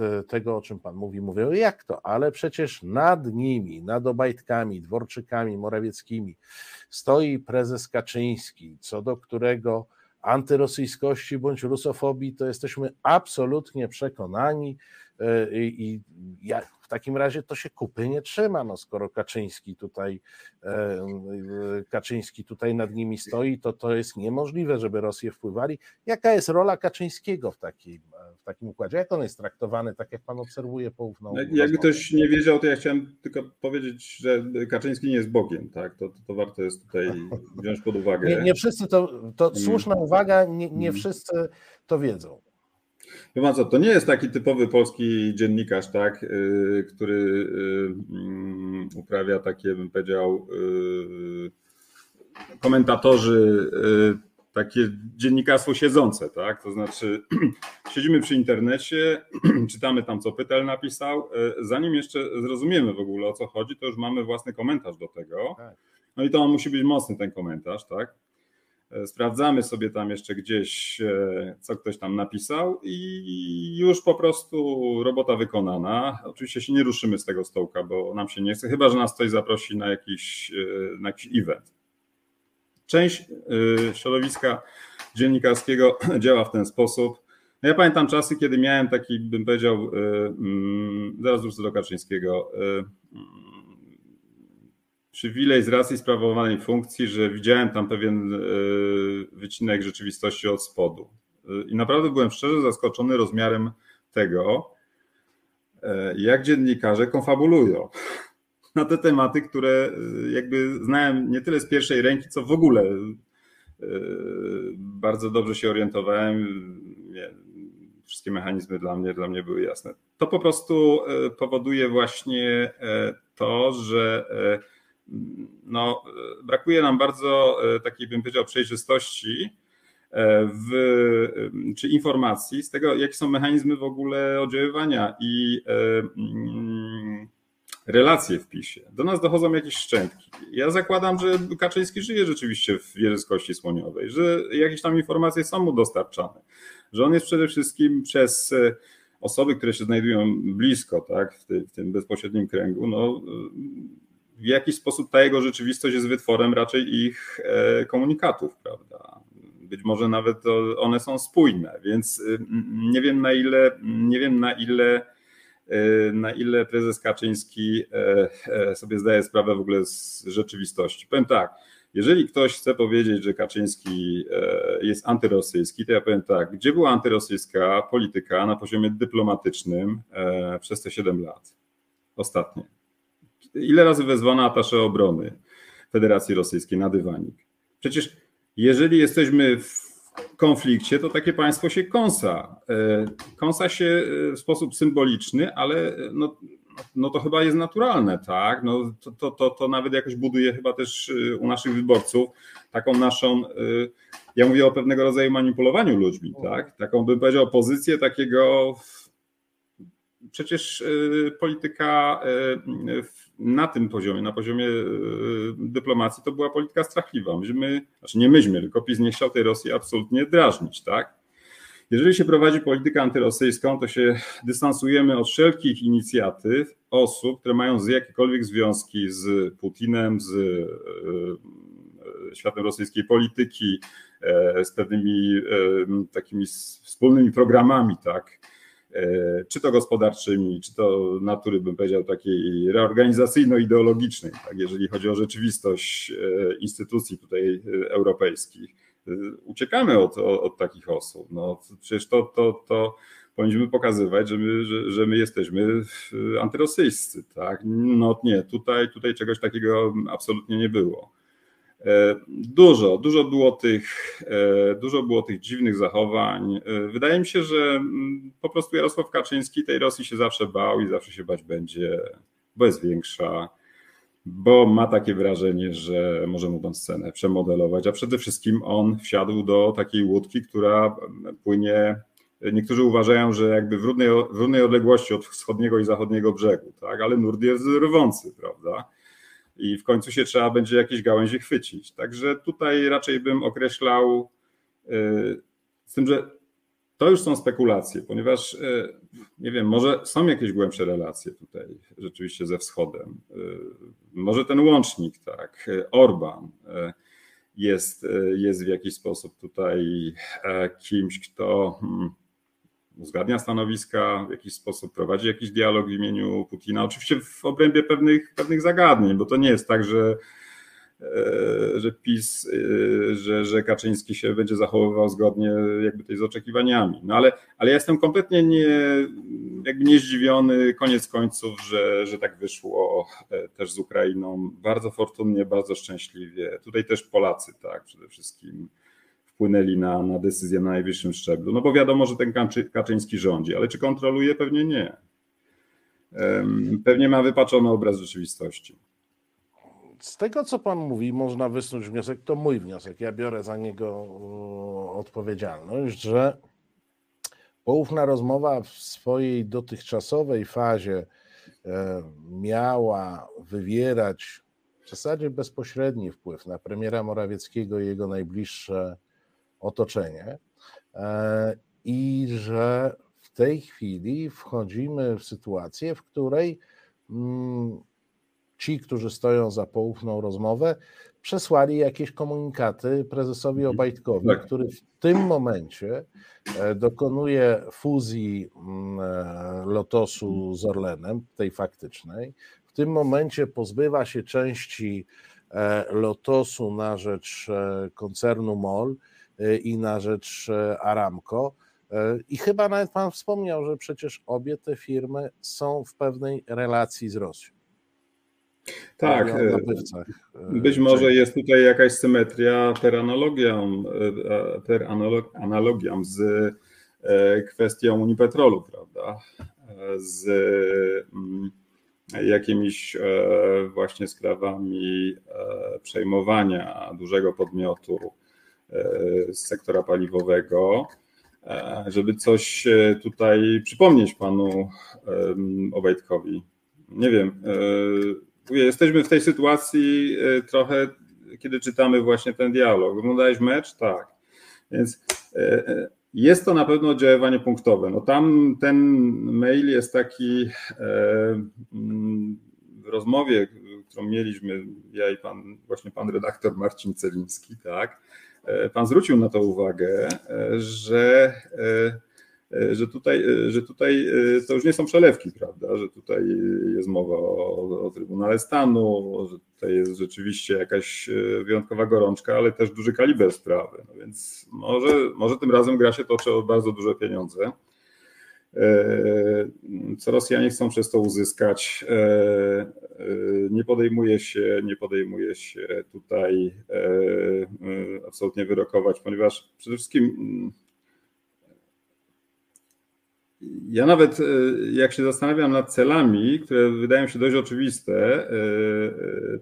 e, tego, o czym Pan mówi, mówią, jak to? Ale przecież nad nimi, nad Obajtkami, Dworczykami, Morawieckimi stoi prezes Kaczyński, co do którego antyrosyjskości bądź rusofobii to jesteśmy absolutnie przekonani e, i ja, takim razie to się kupy nie trzyma, no skoro Kaczyński tutaj, e, Kaczyński tutaj nad nimi stoi, to to jest niemożliwe, żeby Rosję wpływali. Jaka jest rola Kaczyńskiego w, takiej, w takim układzie? Jak on jest traktowany, tak jak pan obserwuje poufną no, Jakby ktoś nie wiedział, to ja chciałem tylko powiedzieć, że Kaczyński nie jest Bogiem, tak? To, to, to warto jest tutaj wziąć pod uwagę. Nie, nie wszyscy to, to mm. słuszna uwaga, nie, nie mm. wszyscy to wiedzą. Wie co, to nie jest taki typowy polski dziennikarz, tak, y, który y, mm, uprawia takie, bym powiedział, y, komentatorzy, takie dziennikarstwo siedzące, tak? To znaczy, siedzimy przy internecie, czytamy tam, co Pytel napisał. Zanim jeszcze zrozumiemy w ogóle o co chodzi, to już mamy własny komentarz do tego. Tak. No i to on musi być mocny, ten komentarz, tak? E, sprawdzamy sobie tam jeszcze gdzieś, e, co ktoś tam napisał, i już po prostu robota wykonana. Oczywiście się nie ruszymy z tego stołka, bo nam się nie chce, chyba że nas ktoś zaprosi na jakiś, e, na jakiś event. Część środowiska dziennikarskiego działa w ten sposób. No ja pamiętam czasy, kiedy miałem taki, bym powiedział, mm, zaraz wrócę do Kaczyńskiego przywilej z racji sprawowanej funkcji, że widziałem tam pewien e, wycinek rzeczywistości od spodu. E, I naprawdę byłem szczerze zaskoczony rozmiarem tego, e, jak dziennikarze konfabulują na te tematy, które jakby znałem nie tyle z pierwszej ręki, co w ogóle bardzo dobrze się orientowałem. Wszystkie mechanizmy dla mnie, dla mnie były jasne. To po prostu powoduje właśnie to, że no, brakuje nam bardzo e, takiej, bym powiedział, przejrzystości e, w, e, czy informacji z tego, jakie są mechanizmy w ogóle oddziaływania i mm, relacje w PiSie. Do nas dochodzą jakieś szczętki. Ja zakładam, że Kaczyński żyje rzeczywiście w wieży z kości słoniowej, że jakieś tam informacje są mu dostarczane, że on jest przede wszystkim przez osoby, które się znajdują blisko, tak, w tym bezpośrednim kręgu, no, w jaki sposób ta jego rzeczywistość jest wytworem raczej ich e, komunikatów, prawda? Być może nawet one są spójne, więc y, nie wiem na ile, nie wiem na ile, y, na ile prezes Kaczyński e, e, sobie zdaje sprawę w ogóle z rzeczywistości. Powiem tak, jeżeli ktoś chce powiedzieć, że Kaczyński jest antyrosyjski, to ja powiem tak, gdzie była antyrosyjska polityka na poziomie dyplomatycznym przez te 7 lat? Ostatnie ile razy wezwana atasze obrony Federacji Rosyjskiej na dywanik? Przecież jeżeli jesteśmy w konflikcie, to takie państwo się kąsa. E, kąsa się e, w sposób symboliczny, ale no, no to chyba jest naturalne, tak? No to, to, to, to nawet jakoś buduje chyba też e, u naszych wyborców taką naszą, ja mówię o pewnego rodzaju manipulowaniu ludźmi, tak? Taką bym powiedział pozycję takiego przecież polityka na tym poziomie, na poziomie e, dyplomacji, to była polityka strachliwa. Myśmy, znaczy nie myśmy, tylko PiS nie chciał tej Rosji absolutnie drażnić, tak? Jeżeli się prowadzi politykę antyrosyjską, to się dystansujemy od wszelkich inicjatyw osób, które mają z jakiekolwiek związki z Putinem, z e, światem rosyjskiej polityki, e, z pewnymi takimi wspólnymi programami, tak, czy to gospodarczymi, czy to natury, bym powiedział, takiej reorganizacyjno-ideologicznej, tak, jeżeli chodzi o rzeczywistość instytucji tutaj europejskich. Uciekamy od, od, od takich osób. No, przecież to, to, to powinniśmy pokazywać, że my, że, że my jesteśmy antyrosyjscy. Tak? No nie, tutaj, tutaj czegoś takiego absolutnie nie było. E, dużo, dużo było tych, e, dużo było tych dziwnych zachowań. E, wydaje mi się, że mm, po prostu Jarosław Kaczyński tej Rosji się zawsze bał i zawsze się bać będzie, bo jest większa, bo ma takie wrażenie, że może mu tę scenę przemodelować, a przede wszystkim on wsiadł do takiej łódki, która płynie Niektórzy uważają, że jakby w równej, w równej odległości od wschodniego i zachodniego brzegu, tak? ale nurt jest rwący, prawda? I w końcu się trzeba będzie jakieś gałęzie chwycić. Także tutaj raczej bym określał yy, z tym, że to już są spekulacje, ponieważ yy, nie wiem, może są jakieś głębsze relacje tutaj rzeczywiście ze wschodem. Yy, może ten łącznik, tak, Orban jest, jest w jakiś sposób tutaj kimś, kto hmm, uzgadnia stanowiska, w jakiś sposób prowadzi jakiś dialog w imieniu Putina. Oczywiście w obrębie pewnych, pewnych zagadnień, bo to nie jest tak, że, e, że PiS, e, że, że Kaczyński się będzie zachowywał zgodnie jakby tej z oczekiwaniami. No ale, ale ja jestem kompletnie nie, jakby nie zdziwiony koniec końców, że, że tak wyszło e, też z Ukrainą. Bardzo fortunnie, bardzo szczęśliwie. Tutaj też Polacy, tak, przede wszystkim wpłynęli na, na decyzję na najwyższym szczeblu. No bo wiadomo, że ten Kaczyński rządzi, ale czy kontroluje? Pewnie nie. Pewnie ma wypaczony obraz rzeczywistości. Z tego, co Pan mówi, można wysnuć wniosek, to mój wniosek, ja biorę za niego odpowiedzialność, że poufna rozmowa w swojej dotychczasowej fazie e, miała wywierać w zasadzie bezpośredni wpływ na premiera Morawieckiego i jego najbliższe otoczenie e, i że w tej chwili wchodzimy w sytuację, w której mm, ci, którzy stoją za poufną rozmowę, przesłali jakieś komunikaty prezesowi mhm. Obajtkowi, tak. który w tym momencie e, dokonuje fuzji mm, e, Lotosu z Orlenem, tej faktycznej. W tym momencie pozbywa się części Lotosu na rzecz koncernu MOL i na rzecz e, Aramco. E, I chyba nawet Pan wspomniał, że przecież obie te firmy są w pewnej relacji z Rosją. Tak, być może jest tutaj jakaś symetria per analogią, per analogią z kwestią Unipetrolu, prawda? Z mm, jakimiś właśnie sprawami przejmowania dużego podmiotu z sektora paliwowego, e, żeby coś e, tutaj przypomnieć panu Obajtkowi. Nie wiem, e, jesteśmy w tej sytuacji trochę, kiedy czytamy właśnie ten dialog. Oglądałeś mecz? Tak. Więc jest to na pewno oddziaływanie punktowe. No tam ten mail jest taki w rozmowie, którą mieliśmy, ja i pan, właśnie pan redaktor Marcin Celiński, tak, E, pan zwrócił na to uwagę, e, że, e, że, tutaj, że tutaj to już nie są przelewki, prawda? Że tutaj jest mowa o, o Trybunale Stanu, że tutaj jest rzeczywiście jakaś wyjątkowa gorączka, ale też duży kaliber sprawy. No więc może, może tym razem gra się toczy o bardzo duże pieniądze. E, co Rosjanie chcą przez to uzyskać. E, e, nie podejmuje się, nie podejmuje się tutaj absolutnie wyrokować, ponieważ przede wszystkim mm, ja nawet jak się zastanawiam nad celami, które wydają się dość oczywiste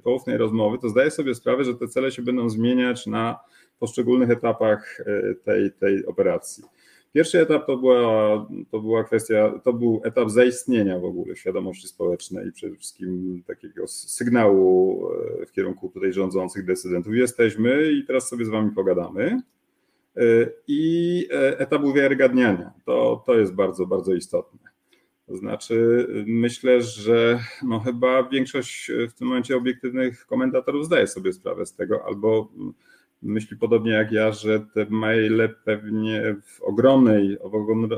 poufnej rozmowy, to zdaję sobie sprawę, że te cele się będą zmieniać na poszczególnych etapach tej, tej operacji. Pierwszy etap to była, to była kwestia, to był etap zaistnienia w ogóle świadomości społecznej i przede wszystkim takiego sygnału e, w kierunku tutaj rządzących decydentów. Jesteśmy i teraz sobie z wami pogadamy. E, I e, etap uwiarygadniania. To, to jest bardzo, bardzo istotne. To znaczy, myślę, że no chyba większość w tym momencie obiektywnych komentatorów zdaje sobie sprawę z tego, albo myśli podobnie jak ja, że te maile pewnie w ogromnej, w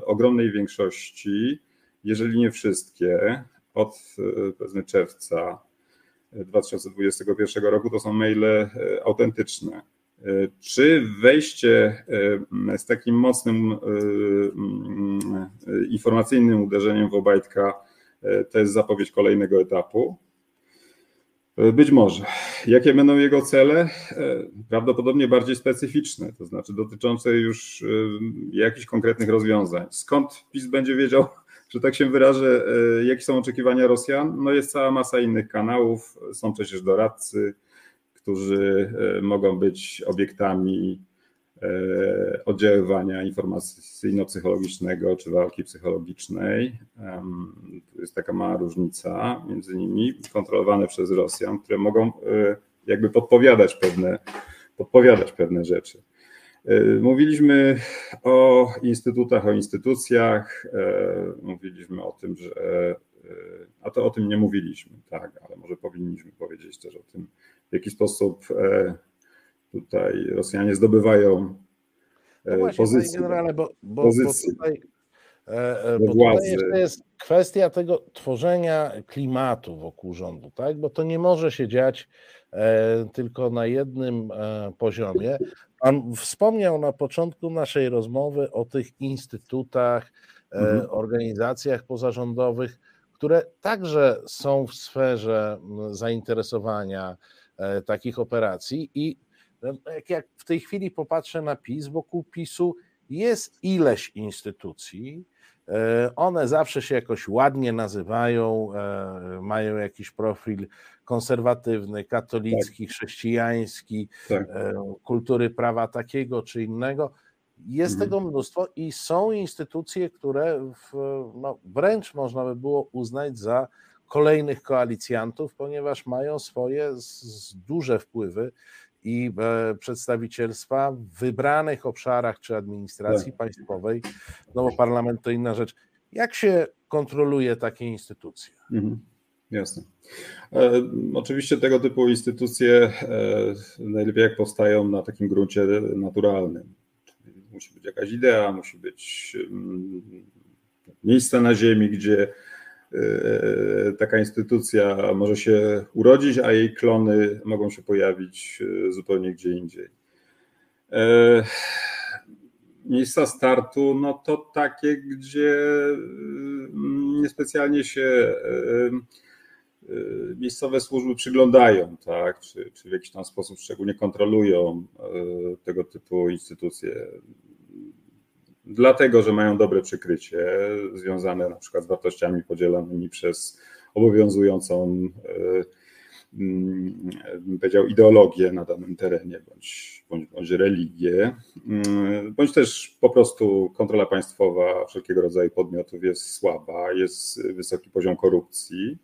ogromnej większości, jeżeli nie wszystkie, od powiedzmy czerwca 2021 roku to są maile autentyczne. Czy wejście z takim mocnym informacyjnym uderzeniem w Obajtka to jest zapowiedź kolejnego etapu? Być może. Jakie będą jego cele? Prawdopodobnie bardziej specyficzne, to znaczy dotyczące już jakichś konkretnych rozwiązań. Skąd PiS będzie wiedział, że tak się wyrażę, jakie są oczekiwania Rosjan? No jest cała masa innych kanałów, są przecież doradcy, którzy mogą być obiektami E, oddziaływania informacyjno-psychologicznego czy walki psychologicznej. Tu jest taka mała różnica między nimi, kontrolowane przez Rosjan, które mogą e, jakby podpowiadać pewne, podpowiadać pewne rzeczy. E, mówiliśmy o instytutach, o instytucjach, mówiliśmy o tym, że a to o tym nie mówiliśmy, tak, ale może powinniśmy powiedzieć też o tym, w jaki sposób tutaj Rosjanie zdobywają no właśnie, pozycję. Generale, bo, bo, pozycję. bo tutaj, e, e, bo tutaj jest kwestia tego tworzenia klimatu wokół rządu, tak? bo to nie może się dziać e, tylko na jednym poziomie. Pan wspomniał na początku naszej rozmowy o tych instytutach, mhm. organizacjach pozarządowych, które także są w sferze zainteresowania takich operacji i jak w tej chwili popatrzę na PiS, wokół PiSu jest ileś instytucji, e, one zawsze się jakoś ładnie nazywają, e, mają jakiś profil konserwatywny, katolicki, tak. chrześcijański, tak. E, kultury prawa takiego czy innego. Jest mhm. tego mnóstwo i są instytucje, które w, no, wręcz można by było uznać za kolejnych koalicjantów, ponieważ mają swoje z, z duże wpływy i e, przedstawicielstwa w wybranych obszarach czy administracji tak. państwowej, no bo parlament to inna rzecz. Jak się kontroluje takie instytucje? Mhm. Jasne. E, oczywiście tego typu instytucje e, najlepiej jak powstają na takim gruncie naturalnym. Musi być jakaś idea, musi być mm, miejsce na ziemi, gdzie taka instytucja może się urodzić, a jej klony mogą się pojawić e, zupełnie gdzie indziej. E, miejsca startu, no to takie, gdzie niespecjalnie się miejscowe służby przyglądają, tak, czy, czy w jakiś tam sposób szczególnie kontrolują tego typu instytucje dlatego, że mają dobre przykrycie związane na przykład z wartościami podzielonymi przez obowiązującą, e, mm, powiedział, ideologię na danym terenie, bądź, bądź, bądź religię, mm, bądź też po prostu kontrola państwowa wszelkiego rodzaju podmiotów jest słaba, jest wysoki poziom korupcji,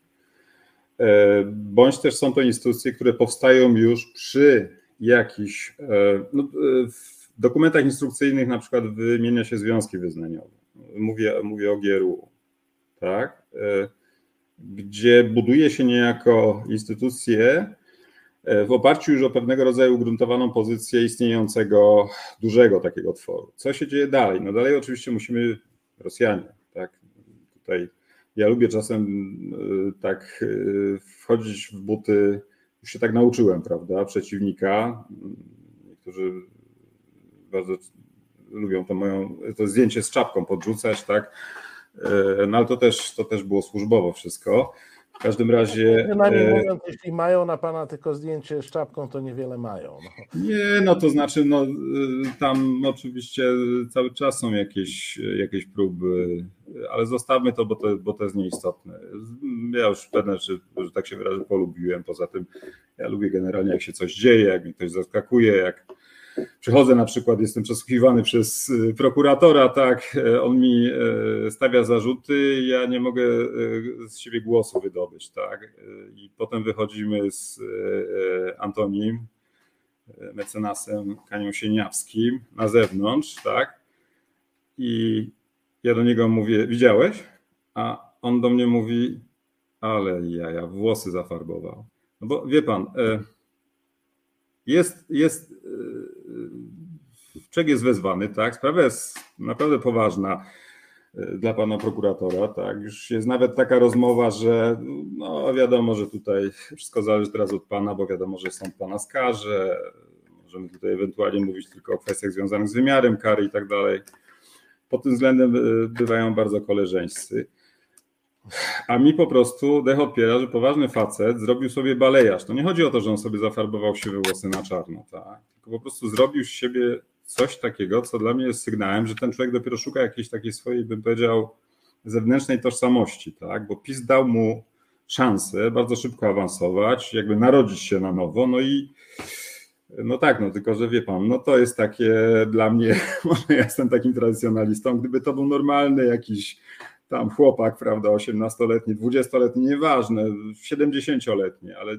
e, bądź też są to instytucje, które powstają już przy jakichś, e, no, w dokumentach instrukcyjnych na przykład wymienia się związki wyznaniowe. Mówię, mówię o GRU, tak? E, gdzie buduje się niejako instytucje e, w oparciu już o pewnego rodzaju ugruntowaną pozycję istniejącego dużego takiego tworu. Co się dzieje dalej? No dalej oczywiście musimy, Rosjanie, tak? Tutaj ja lubię czasem e, tak wchodzić w buty, już się tak nauczyłem, prawda, przeciwnika. Niektórzy bardzo lubią to moją, to zdjęcie z czapką podrzucać, tak? E, no ale to też, to też było służbowo wszystko. W każdym razie. Przynajmniej e, mówiąc, jeśli mają na pana tylko zdjęcie z czapką, to niewiele mają. No. Nie, no to znaczy, no, e, tam oczywiście cały czas są jakieś, jakieś próby, ale zostawmy to bo, to, bo to jest nieistotne. Ja już pewne, że, że tak się wyrażę, polubiłem. Poza tym, ja lubię generalnie, jak się coś dzieje, jak mnie ktoś zaskakuje, jak przychodzę na przykład, jestem przesłuchiwany przez y, prokuratora, tak, e, on mi e, stawia zarzuty, ja nie mogę e, z siebie głosu wydobyć, tak, i potem wychodzimy z Antonim, mecenasem Kanią Sieniawskim na zewnątrz, tak, i ja do niego mówię, widziałeś? A on do mnie mówi, ale ja, ja włosy zafarbował. No bo wie pan, jest, jest człowiek jest wezwany, tak, sprawa jest naprawdę poważna dla pana prokuratora, tak, już jest nawet taka rozmowa, że no wiadomo, że tutaj wszystko zależy teraz od pana, bo wiadomo, że sąd pana skaże, możemy tutaj ewentualnie mówić tylko o kwestiach związanych z wymiarem kary i tak dalej. Pod tym względem bywają bardzo koleżeńscy. A mi po prostu dech odpiera, że poważny facet zrobił sobie balejarz. To nie chodzi o to, że on sobie zafarbował siwe włosy na czarno, tak? tylko po prostu zrobił z siebie coś takiego, co dla mnie jest sygnałem, że ten człowiek dopiero szuka jakiejś takiej swojej, bym powiedział, zewnętrznej tożsamości, tak? bo PiS dał mu szansę bardzo szybko awansować, jakby narodzić się na nowo, no i no tak, no tylko, że wie pan, no to jest takie dla mnie, może ja jestem takim tradycjonalistą, gdyby to był normalny jakiś tam chłopak, prawda, 18-letni, 20-letni, nieważne, 70-letni, ale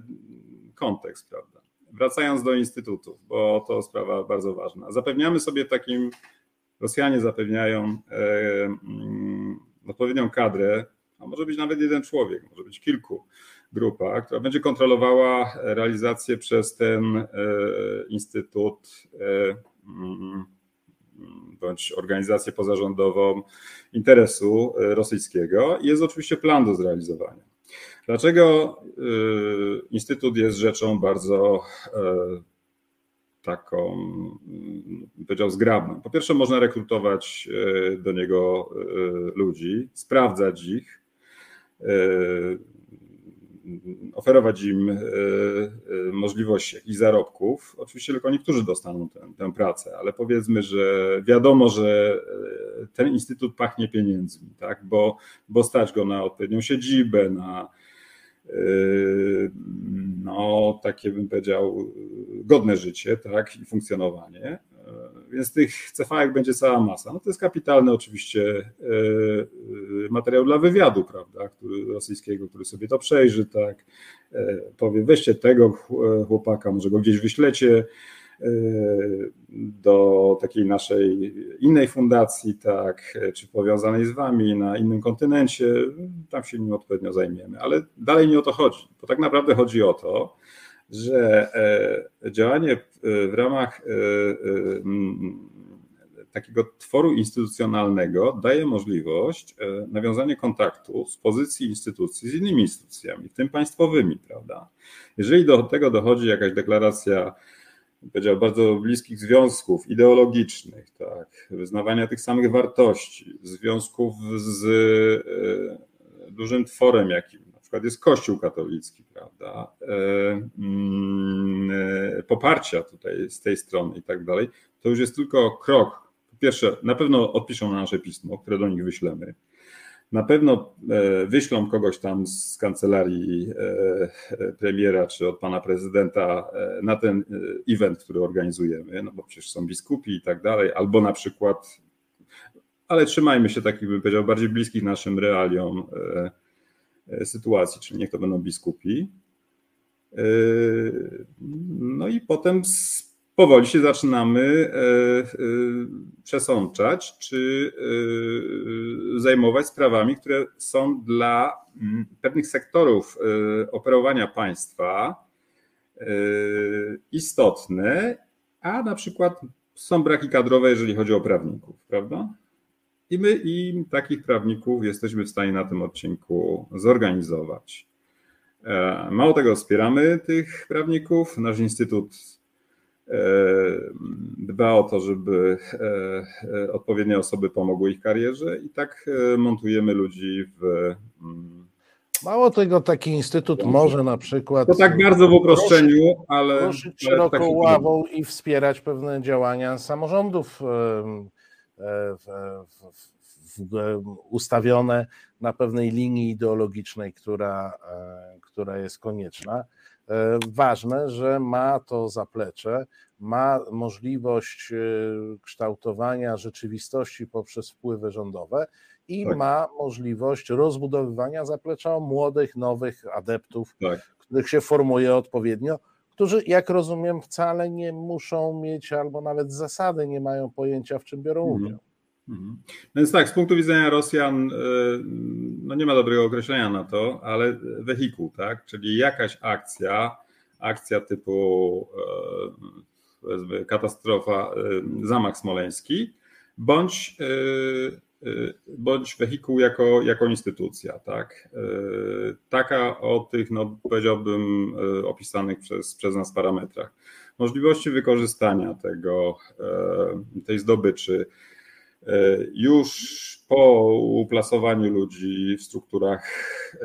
kontekst, prawda. Wracając do instytutów, bo to sprawa bardzo ważna. Zapewniamy sobie takim, Rosjanie zapewniają e, mm, odpowiednią kadrę, a może być nawet jeden człowiek, może być kilku grupa, która będzie kontrolowała realizację przez ten e, instytut e, mm, bądź organizację pozarządową interesu rosyjskiego. Jest oczywiście plan do zrealizowania. Dlaczego e, Instytut jest rzeczą bardzo e, taką, mm, powiedział, zgrabną? Po pierwsze, można rekrutować do niego ludzi, sprawdzać ich, oferować im możliwość jakichś zarobków. Oczywiście tylko niektórzy dostaną tę, pracę, ale powiedzmy, że wiadomo, że ten instytut pachnie pieniędzmi, tak? bo, bo stać go na odpowiednią siedzibę, na no, takie bym powiedział, godne życie tak? i funkcjonowanie. Więc tych cefałek będzie cała masa. No to jest kapitalny oczywiście e, materiał dla wywiadu, prawda, który, rosyjskiego, który sobie to przejrzy, tak, powie weźcie tego chłopaka, może go gdzieś wyślecie do takiej naszej innej fundacji, tak, czy powiązanej z wami na innym kontynencie, tam się nim odpowiednio zajmiemy. Ale dalej nie o to chodzi, bo tak naprawdę chodzi o to, że e, działanie e, w ramach e, takiego tworu instytucjonalnego daje możliwość nawiązania kontaktu z pozycji instytucji z innymi instytucjami, w tym państwowymi, prawda? Jeżeli do tego dochodzi jakaś deklaracja, powiedział, bardzo bliskich związków ideologicznych, tak, wyznawania tych samych wartości, związków z dużym tworem jakim przykład jest Kościół katolicki, prawda, e, mm, e, poparcia tutaj z tej strony i tak dalej, to już jest tylko krok. Po pierwsze, na pewno odpiszą na nasze pismo, które do nich wyślemy. Na pewno e, wyślą kogoś tam z kancelarii premiera czy od pana prezydenta na ten event, który organizujemy, no bo przecież są biskupi i tak dalej, albo na przykład, ale trzymajmy się takich, bym powiedział, bardziej bliskich naszym realiom E, sytuacji, czyli niech to będą biskupi. E, no i potem powoli się zaczynamy e, przesączać, czy zajmować sprawami, które są dla mm, pewnych sektorów operowania państwa istotne, a na przykład są braki kadrowe, jeżeli chodzi o prawników, prawda? I my im takich prawników jesteśmy w stanie na tym odcinku zorganizować. E, mało tego, wspieramy tych prawników. Nasz instytut e, dba o to, żeby e, odpowiednie osoby pomogły ich karierze i tak montujemy ludzi w. Mm, mało tego, taki instytut może na przykład. To tak bardzo w uproszczeniu, ale. Ruszyć szeroką ławą i wspierać pewne działania samorządów w, w, ustawione na pewnej linii ideologicznej, która, e, która jest konieczna. E, ważne, że ma to zaplecze, ma możliwość e, kształtowania rzeczywistości poprzez wpływy rządowe i tak. ma możliwość rozbudowywania zaplecza młodych, nowych adeptów, tak. których się formuje odpowiednio, którzy, jak rozumiem, wcale nie muszą mieć albo nawet zasady nie mają pojęcia, w czym biorą mhm. udział. Mhm. No więc tak, z punktu widzenia Rosjan, e, no nie ma dobrego określenia na to, ale wehikuł, tak? Czyli jakaś akcja, akcja typu katastrofa, zamach smoleński, bądź, bądź wehikuł jako, jako instytucja. Tak? Taka o tych, no, powiedziałbym, opisanych przez, przez nas parametrach. Możliwości wykorzystania tego, tej zdobyczy, już po uplasowaniu ludzi w strukturach, e,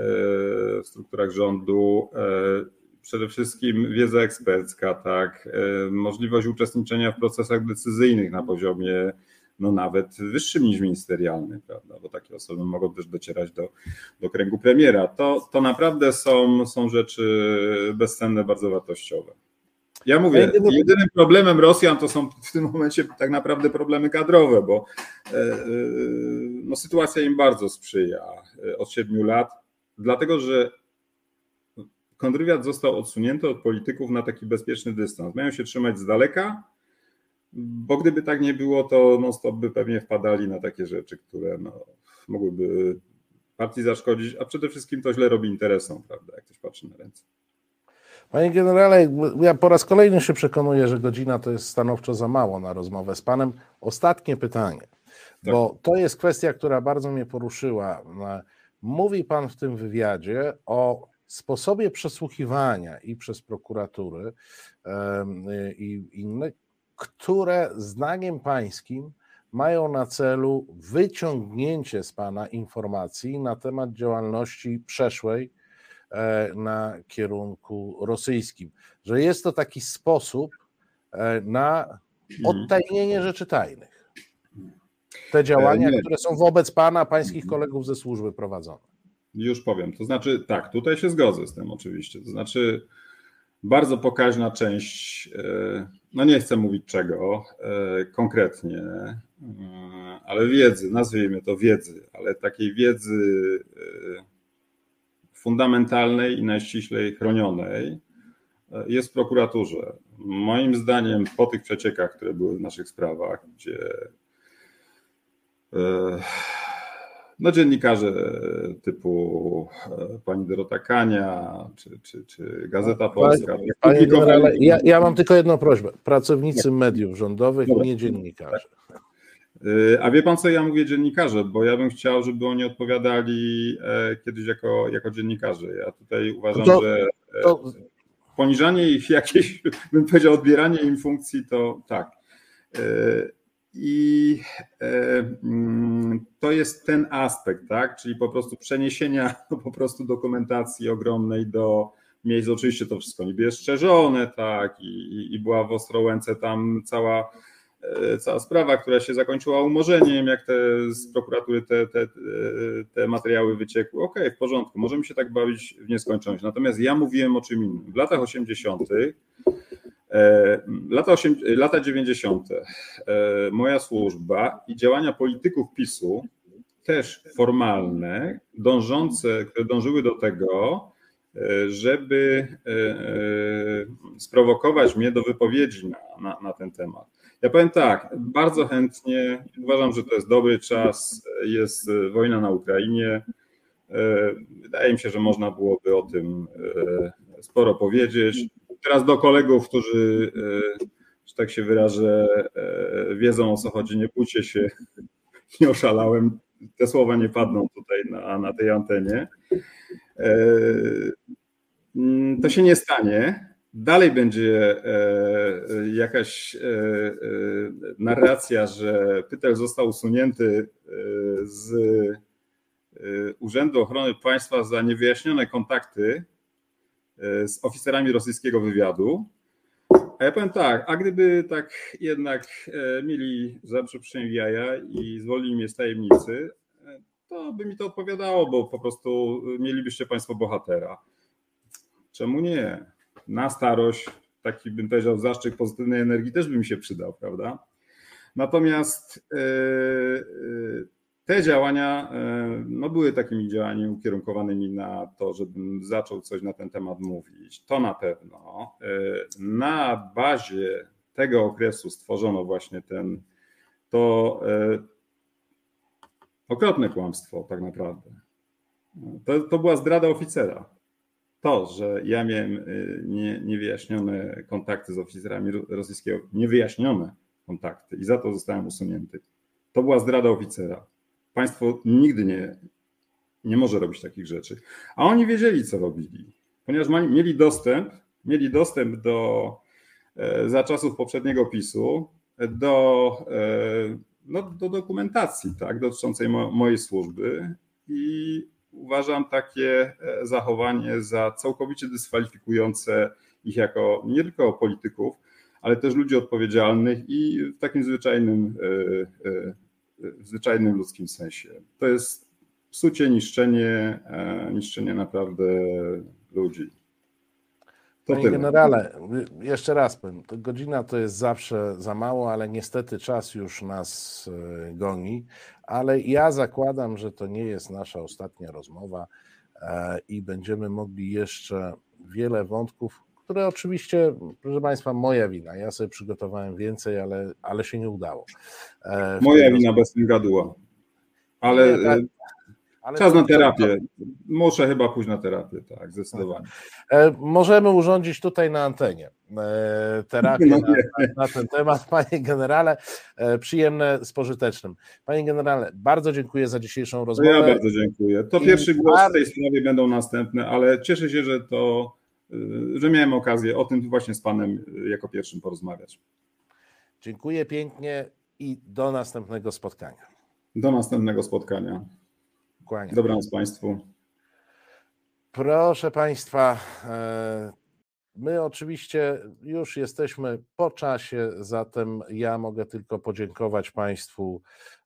w strukturach rządu, e, przede wszystkim wiedza ekspercka, tak, możliwość uczestniczenia w procesach decyzyjnych na poziomie no nawet wyższym niż ministerialny, prawda? bo takie osoby mogą też docierać do, do kręgu premiera. To, to naprawdę są, są rzeczy bezcenne, bardzo wartościowe. Ja mówię, jedynym problemem Rosjan to są w tym momencie tak naprawdę problemy kadrowe, bo e, e, no, sytuacja im bardzo sprzyja e, od siedmiu lat, dlatego że kontrwywiad został odsunięty od polityków na taki bezpieczny dystans. Mają się trzymać z daleka, bo gdyby tak nie było, to non stop by pewnie wpadali na takie rzeczy, które no, mogłyby partii zaszkodzić, a przede wszystkim to źle robi interesom, prawda, jak ktoś patrzy na ręce. Panie generale, ja po raz kolejny się przekonuję, że godzina to jest stanowczo za mało na rozmowę z panem. Ostatnie pytanie, tak. bo to jest kwestia, która bardzo mnie poruszyła. Mówi pan w tym wywiadzie o sposobie przesłuchiwania i przez prokuratury i inne, które zdaniem pańskim mają na celu wyciągnięcie z pana informacji na temat działalności przeszłej E, na kierunku rosyjskim. Że jest to taki sposób e, na mhm. odtajnienie rzeczy tajnych. Te działania, e, które są wobec pana, pańskich kolegów ze służby prowadzone. Już powiem. To znaczy, tak, tutaj się zgodzę z tym oczywiście. To znaczy, bardzo pokaźna część, no nie chcę mówić czego konkretnie, ale wiedzy, nazwijmy to wiedzy, ale takiej wiedzy fundamentalnej i najściślej chronionej e, jest w prokuraturze. Moim zdaniem po tych przeciekach, które były w naszych sprawach, gdzie e, no, dziennikarze typu e, pani Dorota Kania czy, czy, czy Gazeta Polska. Panie, ja, ja, mam tylko jedną prośbę. Pracownicy mediów rządowych, Dobra. nie dziennikarze. A wie pan co, ja mówię dziennikarze, bo ja bym chciał, żeby oni odpowiadali e, kiedyś jako, jako dziennikarze. Ja tutaj uważam, to, że e, to... poniżanie ich jakieś, bym powiedział, odbieranie im funkcji, to tak. E, I mm, to jest ten aspekt, tak? Czyli po prostu przeniesienia po prostu dokumentacji ogromnej do miejsc. Oczywiście to wszystko niby jest szczerzone, tak, i, i była w Ostrołęce tam cała cała sprawa, która się zakończyła umorzeniem, jak te z prokuratury te, te, te materiały wyciekły. Okej, okay, w porządku, możemy się tak bawić w nieskończoność. Natomiast ja mówiłem o czym innym. W latach 80., e, lata, 8, lata 90., e, moja służba i działania polityków PiSu, też formalne, dążące, które dążyły do tego, żeby sprowokować mnie do wypowiedzi na, na, na ten temat. Ja powiem tak, bardzo chętnie, uważam, że to jest dobry czas, jest wojna na Ukrainie. Wydaje mi się, że można byłoby o tym e, sporo powiedzieć. Teraz do kolegów, którzy, e, że tak się wyrażę, e, wiedzą o co chodzi, nie bójcie się, nie oszalałem. Te słowa nie padną tutaj na, na tej antenie. To się nie stanie dalej będzie e, jakaś e, e, narracja, że Pytel został usunięty z Urzędu Ochrony Państwa za niewyjaśnione kontakty z oficerami rosyjskiego wywiadu. A ja powiem tak, a gdyby tak jednak mieli zawsze przynajmniej jaja i zwolnili mnie z tajemnicy, to by mi to odpowiadało, bo po prostu mielibyście Państwo bohatera. Czemu nie? Na starość, taki bym powiedział, zaszczyt pozytywnej energii też by mi się przydał, prawda? Natomiast e, e, te działania e, no, były takimi działaniami ukierunkowanymi na to, żebym zaczął coś na ten temat mówić. To na pewno. Na bazie tego okresu stworzono właśnie ten, to okropne kłamstwo tak naprawdę. To, to była zdrada oficera. To, że ja miałem y, nie, niewyjaśnione kontakty z oficerami rosyjskiego, niewyjaśnione kontakty i za to zostałem usunięty, to była zdrada oficera. Państwo nigdy nie, nie może robić takich rzeczy. A oni wiedzieli, co robili, ponieważ mieli dostęp, mieli dostęp do, e, za czasów poprzedniego PiSu, do, e, no, do dokumentacji tak, dotyczącej mo, mojej służby i uważam takie e, zachowanie za całkowicie dyskwalifikujące ich jako nie tylko polityków, ale też ludzi odpowiedzialnych i w takim zwyczajnym, w zwyczajnym ludzkim sensie. To jest psucie, niszczenie, niszczenie naprawdę ludzi. To Panie tyle. generale, jeszcze raz powiem, to godzina to jest zawsze za mało, ale niestety czas już nas e, goni, ale ja zakładam, że to nie jest nasza ostatnia rozmowa e, i będziemy mogli jeszcze wiele wątków, które oczywiście, proszę Państwa, moja wina. Ja sobie przygotowałem więcej, ale, ale się nie udało. E, moja wina bez tym gaduła. Ale nie, tak, ale Czas na terapię. Muszę chyba pójść na terapię, tak, zdecydowanie. E, możemy urządzić tutaj na antenie e, terapię no na, na, ten temat, panie generale. E, przyjemne z pożytecznym. Panie generale, bardzo dziękuję za dzisiejszą rozmowę. Ja bardzo dziękuję. To pierwszy głos w tej sprawie będą następne, ale cieszę się, że to, że miałem okazję o tym właśnie z panem jako pierwszym porozmawiać. Dziękuję pięknie i do następnego spotkania. Do następnego spotkania. Kłaniam. Dobranoc Państwu. Proszę Państwa, e, my oczywiście już jesteśmy po czasie, zatem ja mogę tylko podziękować Państwu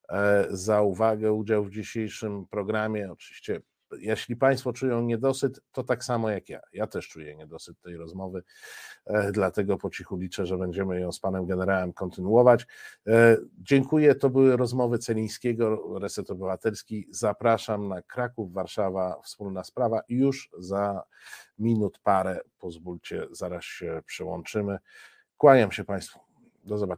e, za uwagę, udział w dzisiejszym programie. Oczywiście jeśli Państwo czują niedosyt, to tak samo jak ja. Ja też czuję niedosyt tej rozmowy, e, dlatego po cichu liczę, że będziemy ją z Panem Generałem kontynuować. E, dziękuję. To były rozmowy Celińskiego, Reset Obywatelski. Zapraszam na Kraków, Warszawa, wspólna sprawa. Już za minut parę, pozwólcie, zaraz się przełączymy. Kłaniam się Państwu. Do zobaczenia.